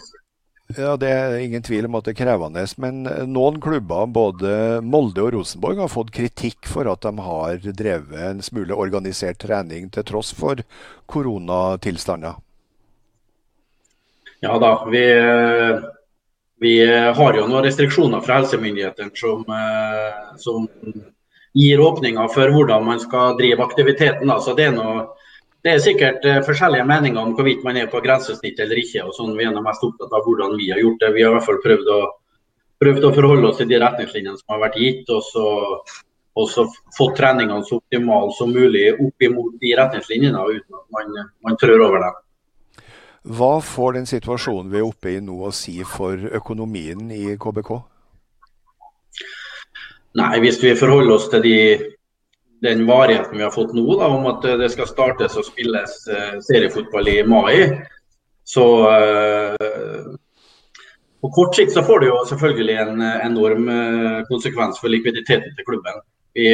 Speaker 1: Ja, Det er ingen tvil om at det er krevende. Men noen klubber, både Molde og Rosenborg, har fått kritikk for at de har drevet en smule organisert trening til tross for koronatilstander.
Speaker 6: Ja da, vi, vi har jo noen restriksjoner fra helsemyndighetene som, eh, som, gir åpninger for hvordan man skal drive aktiviteten. Da. Så det er, noe, det er sikkert eh, forskjellige meninger om hvorvidt man er på grensesnitt eller ikke. og sånn. Vi er mest opptatt av hvordan vi har gjort det. Vi har i hvert fall prøvd å, prøvd å forholde oss til de retningslinjene som har vært gitt. og så også fått treningene så optimale som mulig opp imot de retningslinjene, uten at man, man trør over dem.
Speaker 1: Hva får den situasjonen vi er oppe i nå å si for økonomien i KBK?
Speaker 6: Nei, Hvis vi forholder oss til de, den varigheten vi har fått nå, da, om at det skal startes og spilles uh, seriefotball i mai, så uh, På kort sikt så får det jo selvfølgelig en enorm uh, konsekvens for likviditeten til klubben. Vi,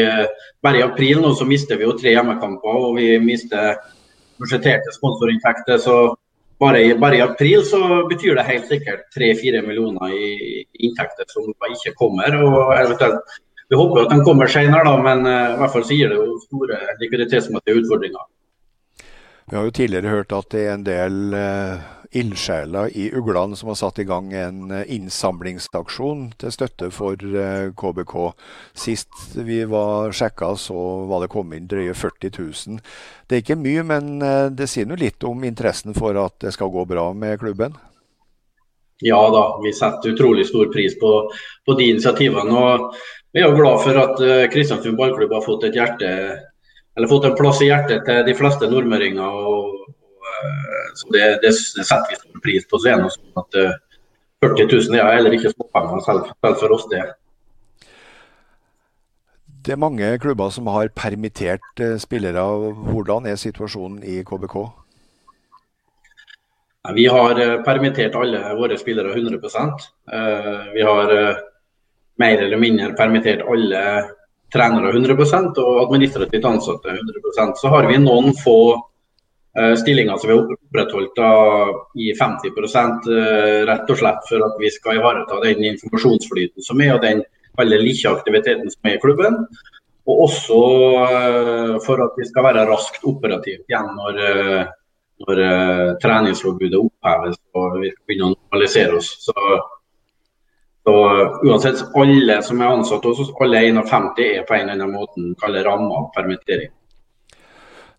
Speaker 6: bare i april nå så mister vi jo tre hjemmekamper, og vi mister budsjetterte sponsorinntekter. Så bare i, bare i, april så betyr det helt sikkert 3-4 millioner i inntekter som ikke kommer. og eventuelt Vi håper at de kommer senere, men uh, i hvert fall gir det jo store likviditetsmessige utfordringer.
Speaker 1: Vi har jo tidligere hørt at det er en del uh ildsjeler i Ugland som har satt i gang en eh, innsamlingsaksjon til støtte for KBK. Eh, Sist vi var sjekka, så var det kommet inn drøye 40 000. Det er ikke mye, men eh, det sier noe litt om interessen for at det skal gå bra med klubben?
Speaker 6: Ja da, vi setter utrolig stor pris på, på de initiativene. og Vi er jo glad for at Kristiansund ballklubb har fått, hjerte, fått en plass i hjertet til de fleste nordmøringer. og så det, det, setter vi stor pris på. Så er det sånn at 40 eh, 000 er heller ikke småpenger selv, selv for oss. det.
Speaker 1: Det er mange klubber som har permittert eh, spillere. Hvordan er situasjonen i KBK?
Speaker 6: Vi har permittert alle våre spillere 100% Vi har mer eller mindre permittert alle trenere 100% og administrativt ansatte 100% Så har vi noen få Eh, Stillinga som vi har opprettholdt i 50 eh, rett og slett for at vi skal ivareta den informasjonsflyten som er, og den veldig lille aktiviteten som er i klubben. Og også eh, for at vi skal være raskt operativt igjen når, når treningsforbudet oppheves og vi skal begynne å normalisere oss. Så, så uansett, alle som er ansatt hos oss, alle 51 er på en eller annen måte kaller ramma permittering.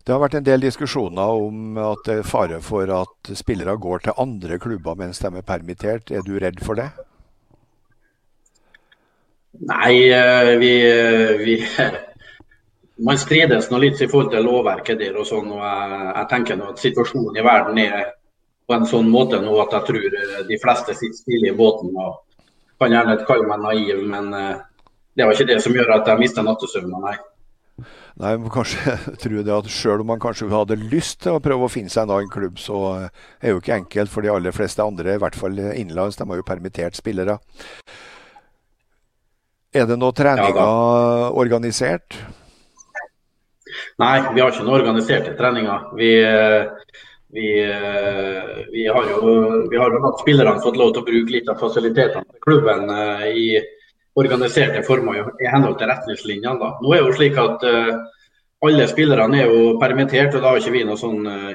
Speaker 1: Det har vært en del diskusjoner om at det er fare for at spillere går til andre klubber mens de er permittert. Er du redd for det?
Speaker 6: Nei, eh, vi, eh, vi Man strides nå litt i forhold til lovverket der og sånn. og jeg, jeg tenker nå at situasjonen i verden er på en sånn måte nå at jeg tror eh, de fleste sitter stille i båten. og Kan gjerne kalle meg naiv, men det var ikke det som gjør at jeg mister nattesøvnen. Nei.
Speaker 1: Nei, men kanskje tror det at Selv om man kanskje hadde lyst til å prøve å finne seg en annen klubb, så er det jo ikke enkelt for de aller fleste andre, i hvert fall innenlands. De har jo permittert spillere. Er det noen treninger ja, organisert?
Speaker 6: Nei, vi har ikke noen organiserte treninger. Vi, vi, vi har jo vi har jo spillerne fått lov til å bruke litt av fasilitetene til klubben eh, i organiserte former i henhold til retningslinjene. Da. Nå er det jo slik at uh, alle spillerne er jo permittert, og da har ikke vi noe sånn uh,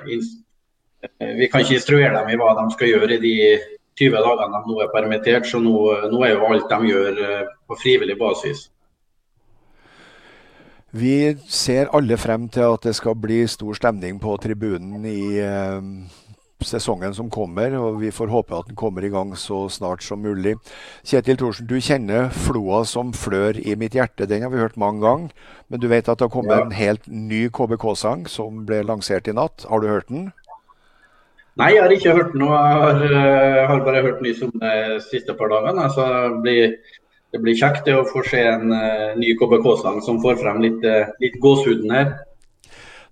Speaker 6: Vi kan ikke instruere dem i hva de skal gjøre i de 20 dagene de nå er permittert, så nå, nå er jo alt de gjør uh, på frivillig basis.
Speaker 1: Vi ser alle frem til at det skal bli stor stemning på tribunen i sesongen som kommer, og vi får håpe at den kommer i gang så snart som mulig. Kjetil Thorsen, du kjenner floa som flør i mitt hjerte. Den har vi hørt mange ganger. Men du vet at det har kommet ja. en helt ny KBK-sang som ble lansert i natt. Har du hørt den?
Speaker 6: Nei, jeg har ikke hørt den. Jeg har, eh, har bare hørt den om de siste par dagene. Altså, det, blir, det blir kjekt å få se en uh, ny KBK-sang som får frem litt, uh, litt gåsehuden her.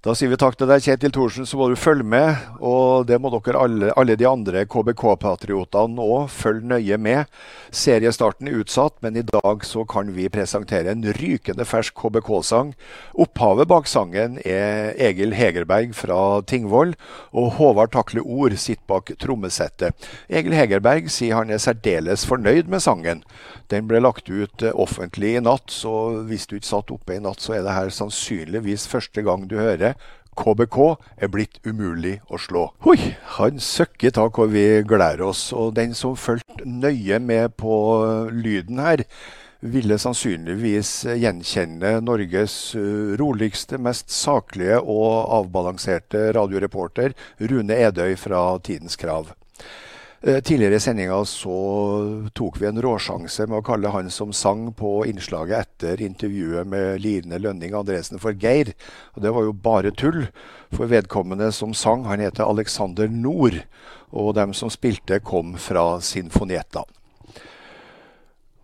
Speaker 1: Da sier vi takk til deg, Kjetil Thorsen, så må du følge med. Og det må dere alle, alle de andre KBK-patriotene òg følge nøye med. Seriestarten er utsatt, men i dag så kan vi presentere en rykende fersk KBK-sang. Opphavet bak sangen er Egil Hegerberg fra Tingvoll, og Håvard Takle Ord sitter bak trommesettet. Egil Hegerberg sier han er særdeles fornøyd med sangen. Den ble lagt ut eh, offentlig i natt, så hvis du ikke satt oppe i natt, så er det her sannsynligvis første gang du hører KBK er blitt umulig å slå. Hoi, han søkker tak hvor vi gleder oss. Og den som fulgte nøye med på lyden her, ville sannsynligvis gjenkjenne Norges eh, roligste, mest saklige og avbalanserte radioreporter, Rune Edøy fra Tidens Krav. Eh, tidligere i sendinga så tok vi en råsjanse med å kalle han som sang på innslaget etter intervjuet med Line Lønning Andresen for Geir. Og det var jo bare tull, for vedkommende som sang, han heter Alexander Nord. Og dem som spilte, kom fra Sinfonietta.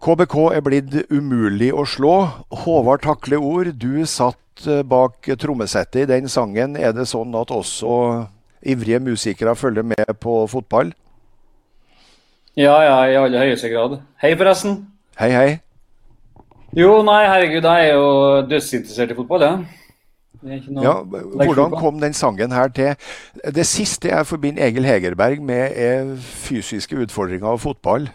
Speaker 1: KBK er blitt umulig å slå. Håvard Takle Ord, du satt eh, bak trommesettet i den sangen. Er det sånn at også ivrige musikere følger med på fotball?
Speaker 7: Ja, ja, i aller høyeste grad. Hei, forresten.
Speaker 1: Hei, hei.
Speaker 7: Jo, nei, herregud, jeg er jo dødsinteressert i fotball, ja.
Speaker 1: Ja, hvordan kom den sangen her til? Det siste jeg forbinder Egil Hegerberg med, er fysiske utfordringer av fotball.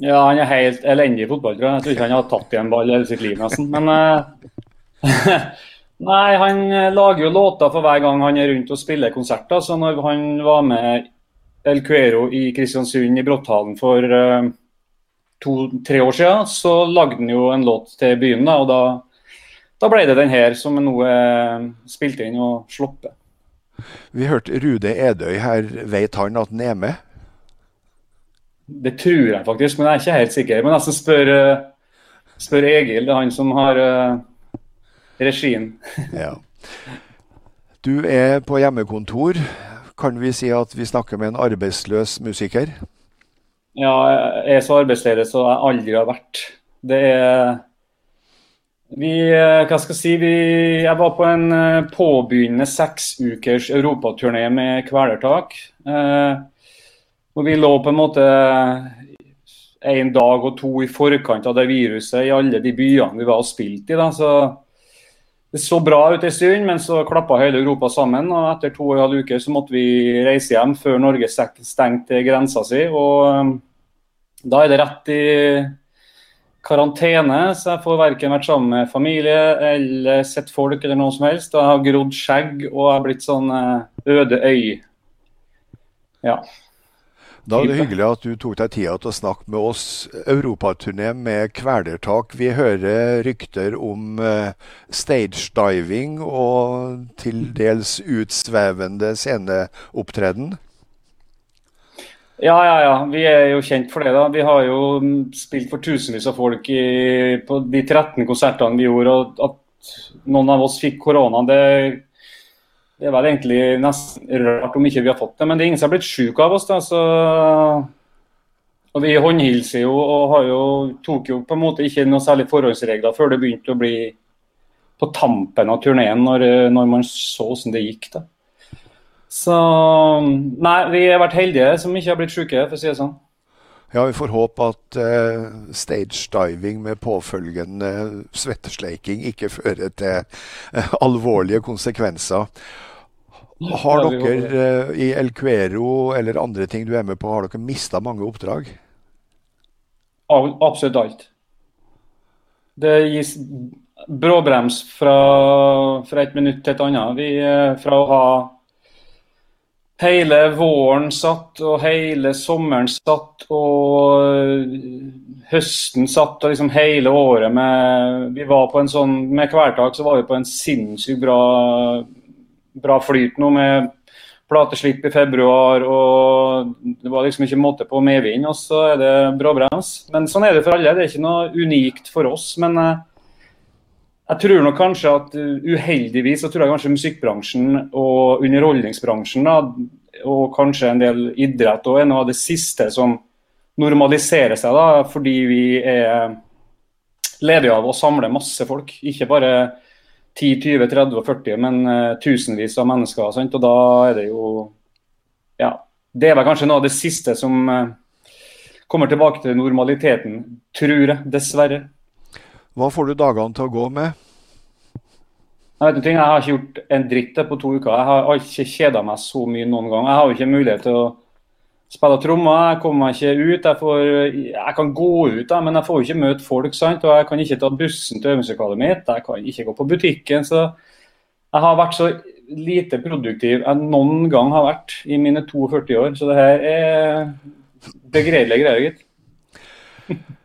Speaker 7: Ja, han er helt elendig i fotball, tror jeg. Jeg tror ikke han har tatt i en ball i hele sitt liv, nesten. Men uh, Nei, han lager jo låter for hver gang han er rundt og spiller konserter. Så når han var med El Cuero i Kristiansund i Bråtthallen for uh, to-tre år siden, så lagde han jo en låt til byen. da, og da, da ble det den her som nå er spilt inn og sluppet.
Speaker 1: Vi hørte Rude Edøy her. Vet han at han er med?
Speaker 7: Det tror jeg faktisk, men jeg er ikke helt sikker. Men nesten spør, eh, spør Egil, det er han som har uh, regien.
Speaker 1: ja. Du er på hjemmekontor. Kan vi si at vi snakker med en arbeidsløs musiker?
Speaker 7: Ja, jeg er så arbeidsledig som jeg aldri har vært. Det er vi, eh, hva skal jeg si, vi, jeg var på en påbegynnende seks ukers europaturné med Kvelertak. Eh, og vi lå på en måte en dag og to i forkant av det viruset i alle de byene vi var og spilte i. Da. Så det så bra ut en stund, men så klappa hele Europa sammen. og Etter to og en halv uke så måtte vi reise hjem før Norge stengte grensa si. og um, Da er det rett i karantene, så jeg får verken vært sammen med familie eller sett folk eller noe som helst. Jeg har grodd skjegg og jeg har blitt sånn eh, øde øy. Ja.
Speaker 1: Da er det hyggelig at du tok deg tida til å snakke med oss. Europaturné med kvelertak. Vi hører rykter om stage stagediving og til dels utsvevende sceneopptreden.
Speaker 7: Ja, ja, ja. Vi er jo kjent for det. da. Vi har jo spilt for tusenvis av folk i, på de 13 konsertene vi gjorde. og At noen av oss fikk korona, det det er vel egentlig nesten rart om ikke vi har fått det, men det er ingen som har blitt syk av oss. da, så... Og Vi håndhilser jo og jo, tok jo på en måte ikke noe særlig forholdsregler før det begynte å bli på tampen av turneen, når, når man så hvordan det gikk. da. Så Nei, vi har vært heldige som ikke har blitt syke, for å si det sånn.
Speaker 1: Ja, vi får håpe at uh, stagediving med påfølgende svettesleiking ikke fører til uh, alvorlige konsekvenser. Har dere uh, i El Cuero eller andre ting du er med på, har dere mista mange oppdrag?
Speaker 7: Absolutt alt. Det gis bråbrems fra, fra et minutt til et annet. Vi, eh, fra å ha hele våren satt, og hele sommeren satt, og eh, høsten satt, og liksom hele året med Vi var på en sånn Med Kvelertak så var vi på en sinnssykt bra bra flyt nå med plateslipp i februar, og det var liksom ikke måte på medvind, og så er det bråbrems. Men sånn er det for alle. Det er ikke noe unikt for oss. Men eh, jeg tror nok kanskje at uh, uheldigvis så tror jeg kanskje musikkbransjen og underholdningsbransjen da, og kanskje en del idrett og er noe av det siste som normaliserer seg, da, fordi vi er ledige av å samle masse folk. Ikke bare 10, 20, 30 og 40, men uh, tusenvis av mennesker. Sant? Og da er det jo Ja. Det er vel kanskje noe av det siste som uh, kommer tilbake til normaliteten, tror jeg. Dessverre.
Speaker 1: Hva får du dagene til å gå med?
Speaker 7: Jeg vet ikke, jeg har ikke gjort en dritt på to uker. Jeg har ikke kjeda meg så mye noen gang. Jeg har jo ikke mulighet til å spiller trommer. Jeg kommer meg ikke ut. Jeg, får, jeg kan gå ut, da, men jeg får jo ikke møte folk. sant? Og Jeg kan ikke ta bussen til øvingslokalet mitt. Jeg kan ikke gå på butikken. Så jeg har vært så lite produktiv jeg noen gang har vært i mine 42 år. Så det her er begredelige greier, gitt.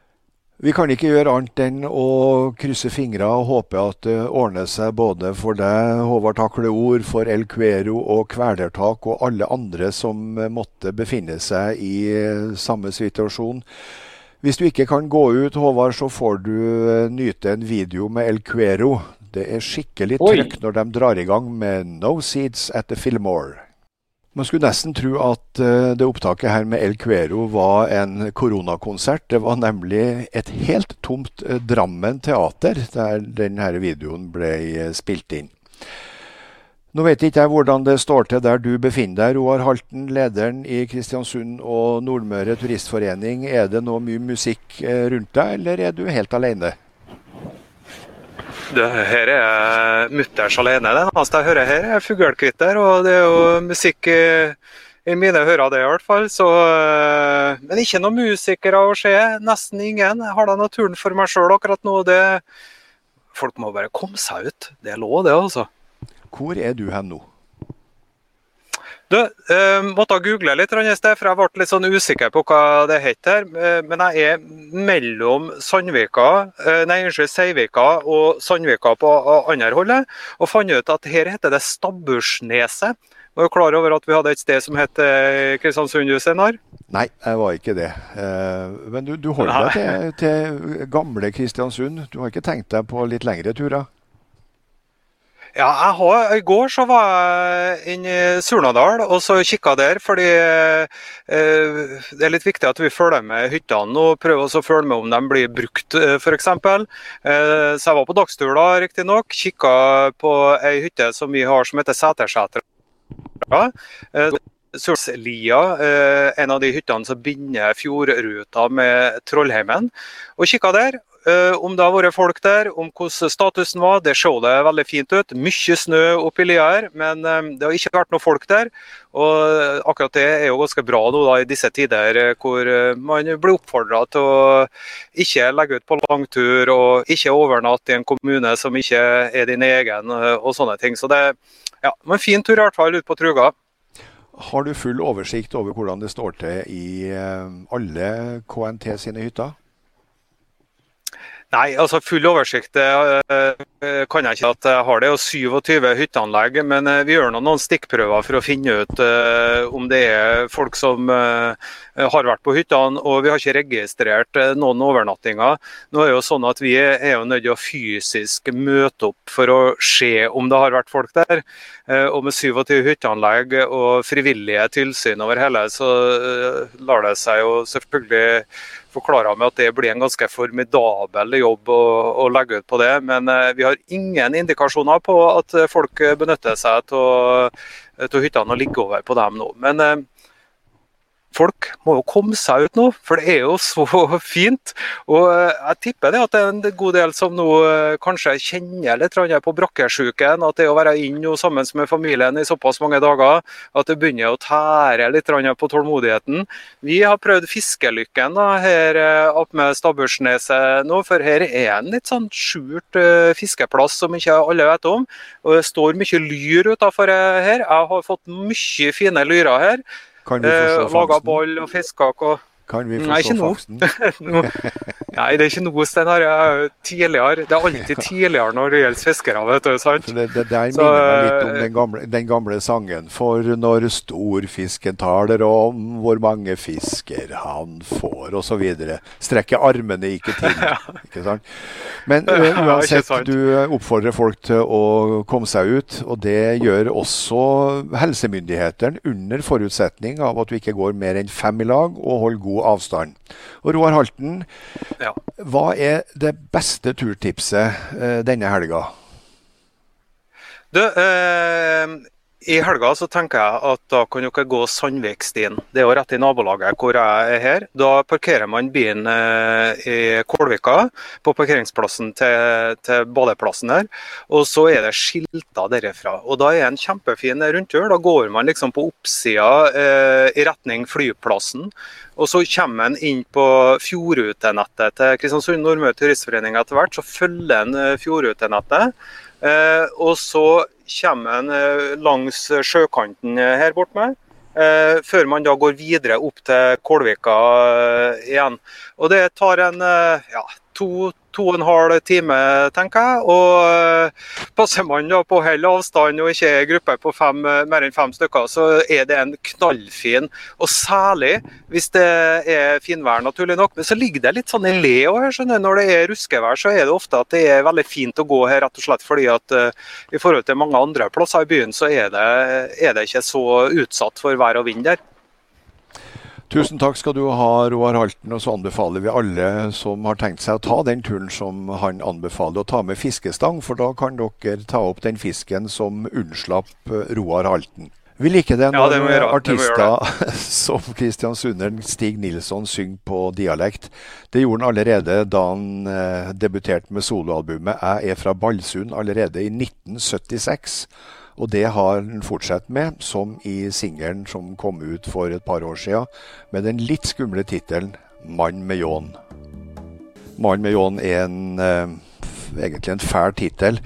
Speaker 1: Vi kan ikke gjøre annet enn å krysse fingre og håpe at det ordner seg både for deg, Håvard Takle Ord, for El Cuero og Kvelertak og alle andre som måtte befinne seg i samme situasjon. Hvis du ikke kan gå ut, Håvard, så får du nyte en video med El Cuero. Det er skikkelig trøkk når de drar i gang med No Seeds at the Fillmore. Man skulle nesten tro at uh, det opptaket her med El Cuero var en koronakonsert. Det var nemlig et helt tomt uh, Drammen teater der denne videoen ble uh, spilt inn. Nå vet ikke jeg hvordan det står til der du befinner deg, Roar Halten, lederen i Kristiansund og Nordmøre Turistforening. Er det nå mye musikk rundt deg, eller er du helt alene?
Speaker 8: Det her er mutters alene. Det eneste jeg hører her, er fuglekvitter, og det er jo musikk i, i mine hører, det i hvert fall. Så, eh, men ikke noen musikere å se. Nesten ingen. Jeg har da naturen for meg sjøl akkurat nå. Det, folk må bare komme seg ut. Det er lov, det, altså.
Speaker 1: Hvor er du hen nå?
Speaker 8: Du, eh, måtte google litt, sted, for jeg ble litt sånn usikker på hva det heter. Eh, men jeg er mellom Sandvika, eh, nei, unnskyld, Seivika og Sandvika på andre holdet. Og fant ut at her heter det Stabbursneset. Var du klar over at vi hadde et sted som het Kristiansundhuset, Einar?
Speaker 1: Nei, jeg var ikke det. Men du, du holder deg til, til gamle Kristiansund. Du har ikke tenkt deg på litt lengre turer?
Speaker 8: Ja, har, I går så var jeg inne i Surnadal og så kikka der, fordi eh, det er litt viktig at vi følger med hyttene og prøver å følge med om de blir brukt, eh, f.eks. Eh, så jeg var på dagstur da, riktignok. Kikka på ei hytte som vi har som heter Sætersetra. Eh, eh, en av de hyttene som binder fjordruta med Trollheimen. Og kikka der, om det har vært folk der, om hvordan statusen var. Det så det veldig fint ut. Mye snø oppi lia her, men um, det har ikke vært noen folk der. Og akkurat det er jo ganske bra nå da, i disse tider hvor man blir oppfordra til å ikke legge ut på langtur og ikke overnatte i en kommune som ikke er din egen og sånne ting. Så det ja, var en fin tur i hvert fall ut på Truga.
Speaker 1: Har du full oversikt over hvordan det står til i alle KNT sine hytter?
Speaker 8: Nei, altså full oversikt uh, kan jeg ikke at jeg har. Det er 27 hytteanlegg, men uh, vi gjør noen stikkprøver for å finne ut om det er folk som har vært på hyttene. Og vi har ikke registrert noen overnattinger. Nå er det jo sånn at Vi er jo nødt til å fysisk møte opp for å se om det har vært folk der. Og med 27 hytteanlegg og frivillige tilsyn over hele, så lar det seg jo selvfølgelig forklare med at det blir en ganske formidabel jobb å, å legge ut på det. Men eh, vi har ingen indikasjoner på at folk benytter seg av hyttene og ligger over på dem nå. Men eh, folk må jo komme seg ut nå, for det er jo så fint. Og eh, jeg tipper det at det er en god del som nå eh, kanskje kjenner litt på brakkesjuken. At det å være inne sammen med familien i såpass mange dager, at det begynner å tære litt på tålmodigheten. Vi har prøvd fiskelykken da, her oppe med Stabbursneset nå, for her er en litt sånn skjult fiskeplass som ikke alle vet om. Og det står mye lyr utafor her. Jeg har fått mye fine lyrer her. Fangsten? Laga boll og fiskekaker.
Speaker 1: Kan vi få Nei, se fakten?
Speaker 8: Nei, det er ikke noe, Steinar. Tidligere. Det er alltid tidligere når det gjelder fiskere. vet du, sant?
Speaker 1: Det, det der Så, minner meg litt om eh, den gamle, den gamle, sangen. For når storfisken taler om hvor mange fisker han får, osv. Strekker armene ikke til. ikke sant? Men uansett, uansett, du oppfordrer folk til å komme seg ut. Og det gjør også helsemyndighetene, under forutsetning av at du ikke går mer enn fem i lag og holder god god avstand. Og Roar Halten, ja. hva er det beste turtipset eh, denne helga?
Speaker 8: Du, eh, i helga så tenker jeg at da kan dere gå Sandvikstien. Det er jo rett i nabolaget hvor jeg er her. Da parkerer man bilen eh, i Kålvika, på parkeringsplassen til, til badeplassen her. Og så er det skilter derifra. Og da er det en kjempefin rundtur. Da går man liksom på oppsida eh, i retning flyplassen. Og så kommer man inn på fjordrutenettet til Kristiansund Nordmøre Turistforening etter hvert. Så følger en eh, fjordrutenettet. Eh, og så kommer en eh, langs sjøkanten her borte. Eh, før man da går videre opp til Kålvika igjen. Og det tar en ja, to, to og en halv time, tenker jeg. Og eh, passer man da på hell avstand og ikke er gruppe på fem, mer enn fem stykker, så er det en knallfin. Og særlig hvis det er finvær, naturlig nok. Men så ligger det litt sånn i le her. skjønner Når det er ruskevær, så er det ofte at det er veldig fint å gå her, rett og slett fordi at uh, i forhold til mange andre plasser i byen, så er det, er det ikke så utsatt for vær og vind der.
Speaker 1: Tusen takk skal du ha, Roar Halten. Og så anbefaler vi alle som har tenkt seg å ta den turen som han anbefaler, å ta med fiskestang. For da kan dere ta opp den fisken som unnslapp Roar Halten. Vi liker det når
Speaker 8: Ja, det
Speaker 1: artister som kristiansunderen Stig Nilsson synger på dialekt. Det gjorde han allerede da han eh, debuterte med soloalbumet 'Jeg er fra Balsund' allerede i 1976. Og det har han fortsatt med, som i singelen som kom ut for et par år siden, med den litt skumle tittelen 'Mann med ljåen'. 'Mann med ljåen' er en, eh, egentlig en fæl tittel.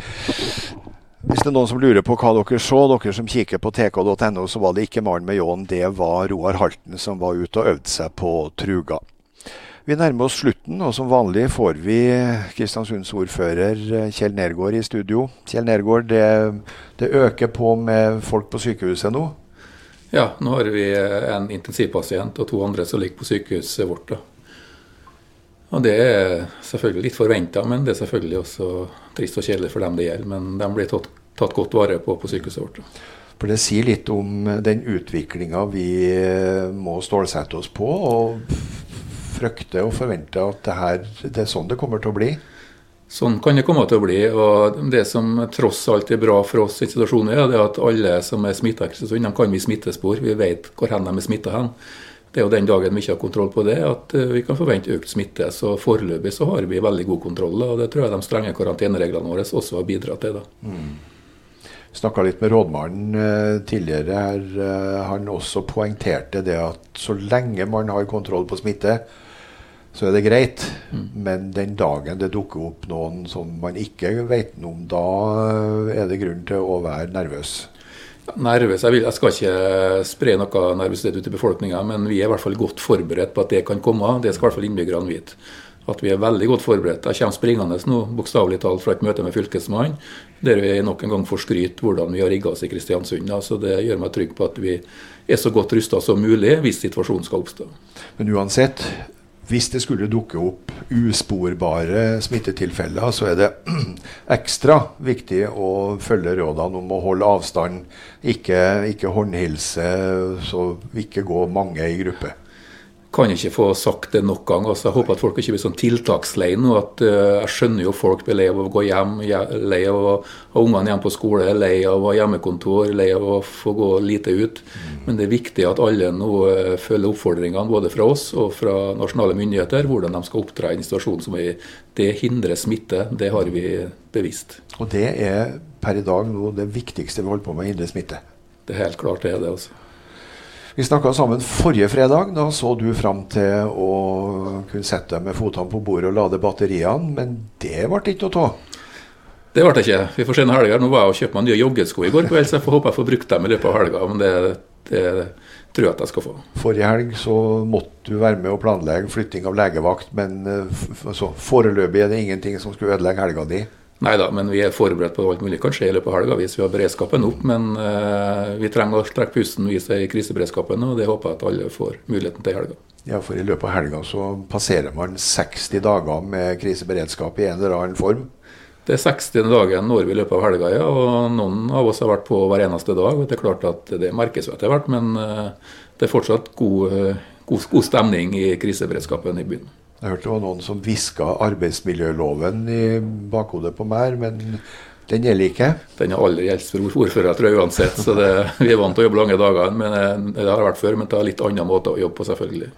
Speaker 1: Hvis det er noen som lurer på hva dere så, dere som kikker på tk.no, så var det ikke Mann med ljåen, det var Roar Halten som var ute og øvde seg på truga. Vi nærmer oss slutten, og som vanlig får vi Kristiansunds ordfører eh, Kjell Nergård i studio. Kjell Nergård, det, det øker på med folk på sykehuset nå?
Speaker 9: Ja, nå har vi en intensivpasient og to andre som ligger på sykehuset vårt. da. Og Det er selvfølgelig litt forventa, men det er selvfølgelig også trist og kjedelig for dem det gjelder. Men de blir tatt, tatt godt vare på på sykehuset vårt. da.
Speaker 1: For det sier litt om den utviklinga vi eh, må stålsette oss på, og frykte og forventer at det, her, det er sånn det kommer til å bli.
Speaker 9: Sånn kan det komme til å bli. og Det som tross alt er bra for oss i situasjonen, er at alle som er smitta kan vi smittespor. Vi vet hvor hen de er smitta hen. Det er jo den dagen vi ikke har kontroll på det, at eh, vi kan forvente økt smitte. Så foreløpig så har vi veldig god kontroll, og det tror jeg de strenge karantenereglene våre også har bidratt til. da.
Speaker 1: Snakka litt med rådmannen eh, tidligere her. Eh, han også poengterte det at så lenge man har kontroll på smitte, så er det greit. Men den dagen det dukker opp noen som man ikke vet noe om, da eh, er det grunn til å være nervøs.
Speaker 9: Nervøs, jeg, vil, jeg skal ikke spre noe nervøsitet ut i befolkninga, men vi er i hvert fall godt forberedt på at det kan komme. Det skal i hvert fall innbyggerne vite. At vi er veldig godt forberedt. Jeg kommer springende nå, bokstavelig talt fra et møte med Fylkesmannen, der vi nok en gang får skryt hvordan vi har rigga oss i Kristiansund. Så det gjør meg trygg på at vi er så godt rusta som mulig hvis situasjonen skal oppstå.
Speaker 1: Men uansett, hvis det skulle dukke opp usporbare smittetilfeller, så er det ekstra viktig å følge rådene om å holde avstand, ikke, ikke håndhilse, så ikke gå mange i gruppe.
Speaker 9: Kan ikke få sagt det nok ganger. Altså, jeg håper at folk ikke blir sånn tiltakslei nå. at uh, Jeg skjønner jo folk blir lei av å gå hjem, je- lei av å ha ungene hjemme på skole, lei av å ha hjemmekontor, lei av å få gå lite ut. Men det er viktig at alle nå uh, følger oppfordringene både fra oss og fra nasjonale myndigheter, hvordan de skal opptre i en situasjon som er Det hindrer smitte, det har vi bevisst.
Speaker 1: Og det er per i dag nå det viktigste vi holder på med å hindre smitte.
Speaker 9: Det er helt klart det er det. altså.
Speaker 1: Vi snakka sammen forrige fredag. Da så du fram til å kunne sette deg med fotene på bordet og lade batteriene, men det ble ikke noe av.
Speaker 9: Det ble det ikke. Vi får se når helga er. Nå var jeg og kjøpte meg nye joggesko i går kveld, så jeg får håpe jeg får brukt dem i løpet av helga. Men det, det tror jeg at jeg skal få.
Speaker 1: Forrige helg så måtte du være med og planlegge flytting av legevakt, men eh, foreløpig er det ingenting som skulle ødelegge helga di.
Speaker 9: Nei da, men vi er forberedt på alt mulig kan skje i løpet av helga hvis vi har beredskapen opp. Men eh, vi trenger å trekke pusten vi er i kriseberedskapen, og det håper jeg at alle får muligheten til i helga.
Speaker 1: Ja, for i løpet av helga så passerer man 60 dager med kriseberedskap i en eller annen form.
Speaker 9: Det er 60. dagen når vi i løpet av helga, ja, og noen av oss har vært på hver eneste dag. og Det er klart at det merkes jo etter hvert, men eh, det er fortsatt god, eh, god, god stemning i kriseberedskapen i byen.
Speaker 1: Jeg hørte det var noen som hviska arbeidsmiljøloven i bakhodet på meg, men den gjelder ikke.
Speaker 9: Den er aldri gjeldt for ordførere, tror jeg uansett. så det, Vi er vant til å jobbe lange dager, men eh, det har vært før. Men det er litt annen måte å jobbe på, selvfølgelig.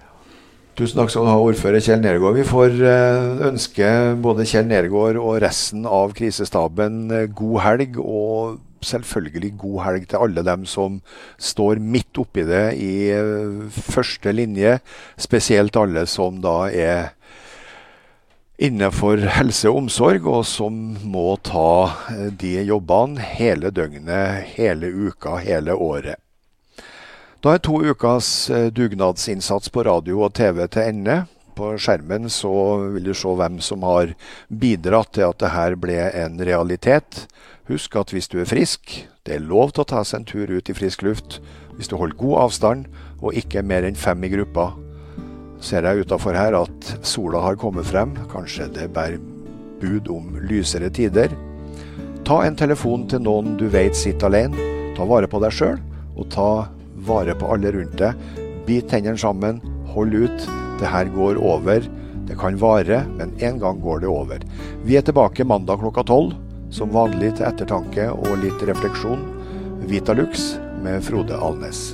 Speaker 1: Tusen takk skal du ha, ordfører Kjell Nergård. Vi får eh, ønske både Kjell Nergård og resten av krisestaben eh, god helg, og selvfølgelig god helg til alle dem som står midt oppi det i eh, første linje. Spesielt alle som da er innenfor helse og omsorg, og som må ta de jobbene hele døgnet, hele uka, hele året. Da er to ukas eh, dugnadsinnsats på radio og TV til ende. På skjermen så vil du se hvem som har bidratt til at det her ble en realitet. Husk at hvis du er frisk, det er lov til å ta seg en tur ut i frisk luft. Hvis du holder god avstand og ikke mer enn fem i gruppa. Ser jeg utafor her at sola har kommet frem. Kanskje det bærer bud om lysere tider. Ta en telefon til noen du vet sitter alene. Ta vare på deg sjøl, og ta vare på alle rundt deg. Bit tennene sammen, hold ut. Det her går over. Det kan vare, men en gang går det over. Vi er tilbake mandag klokka tolv. Som vanlig til ettertanke og litt refleksjon. Vitalux med Frode Alnes.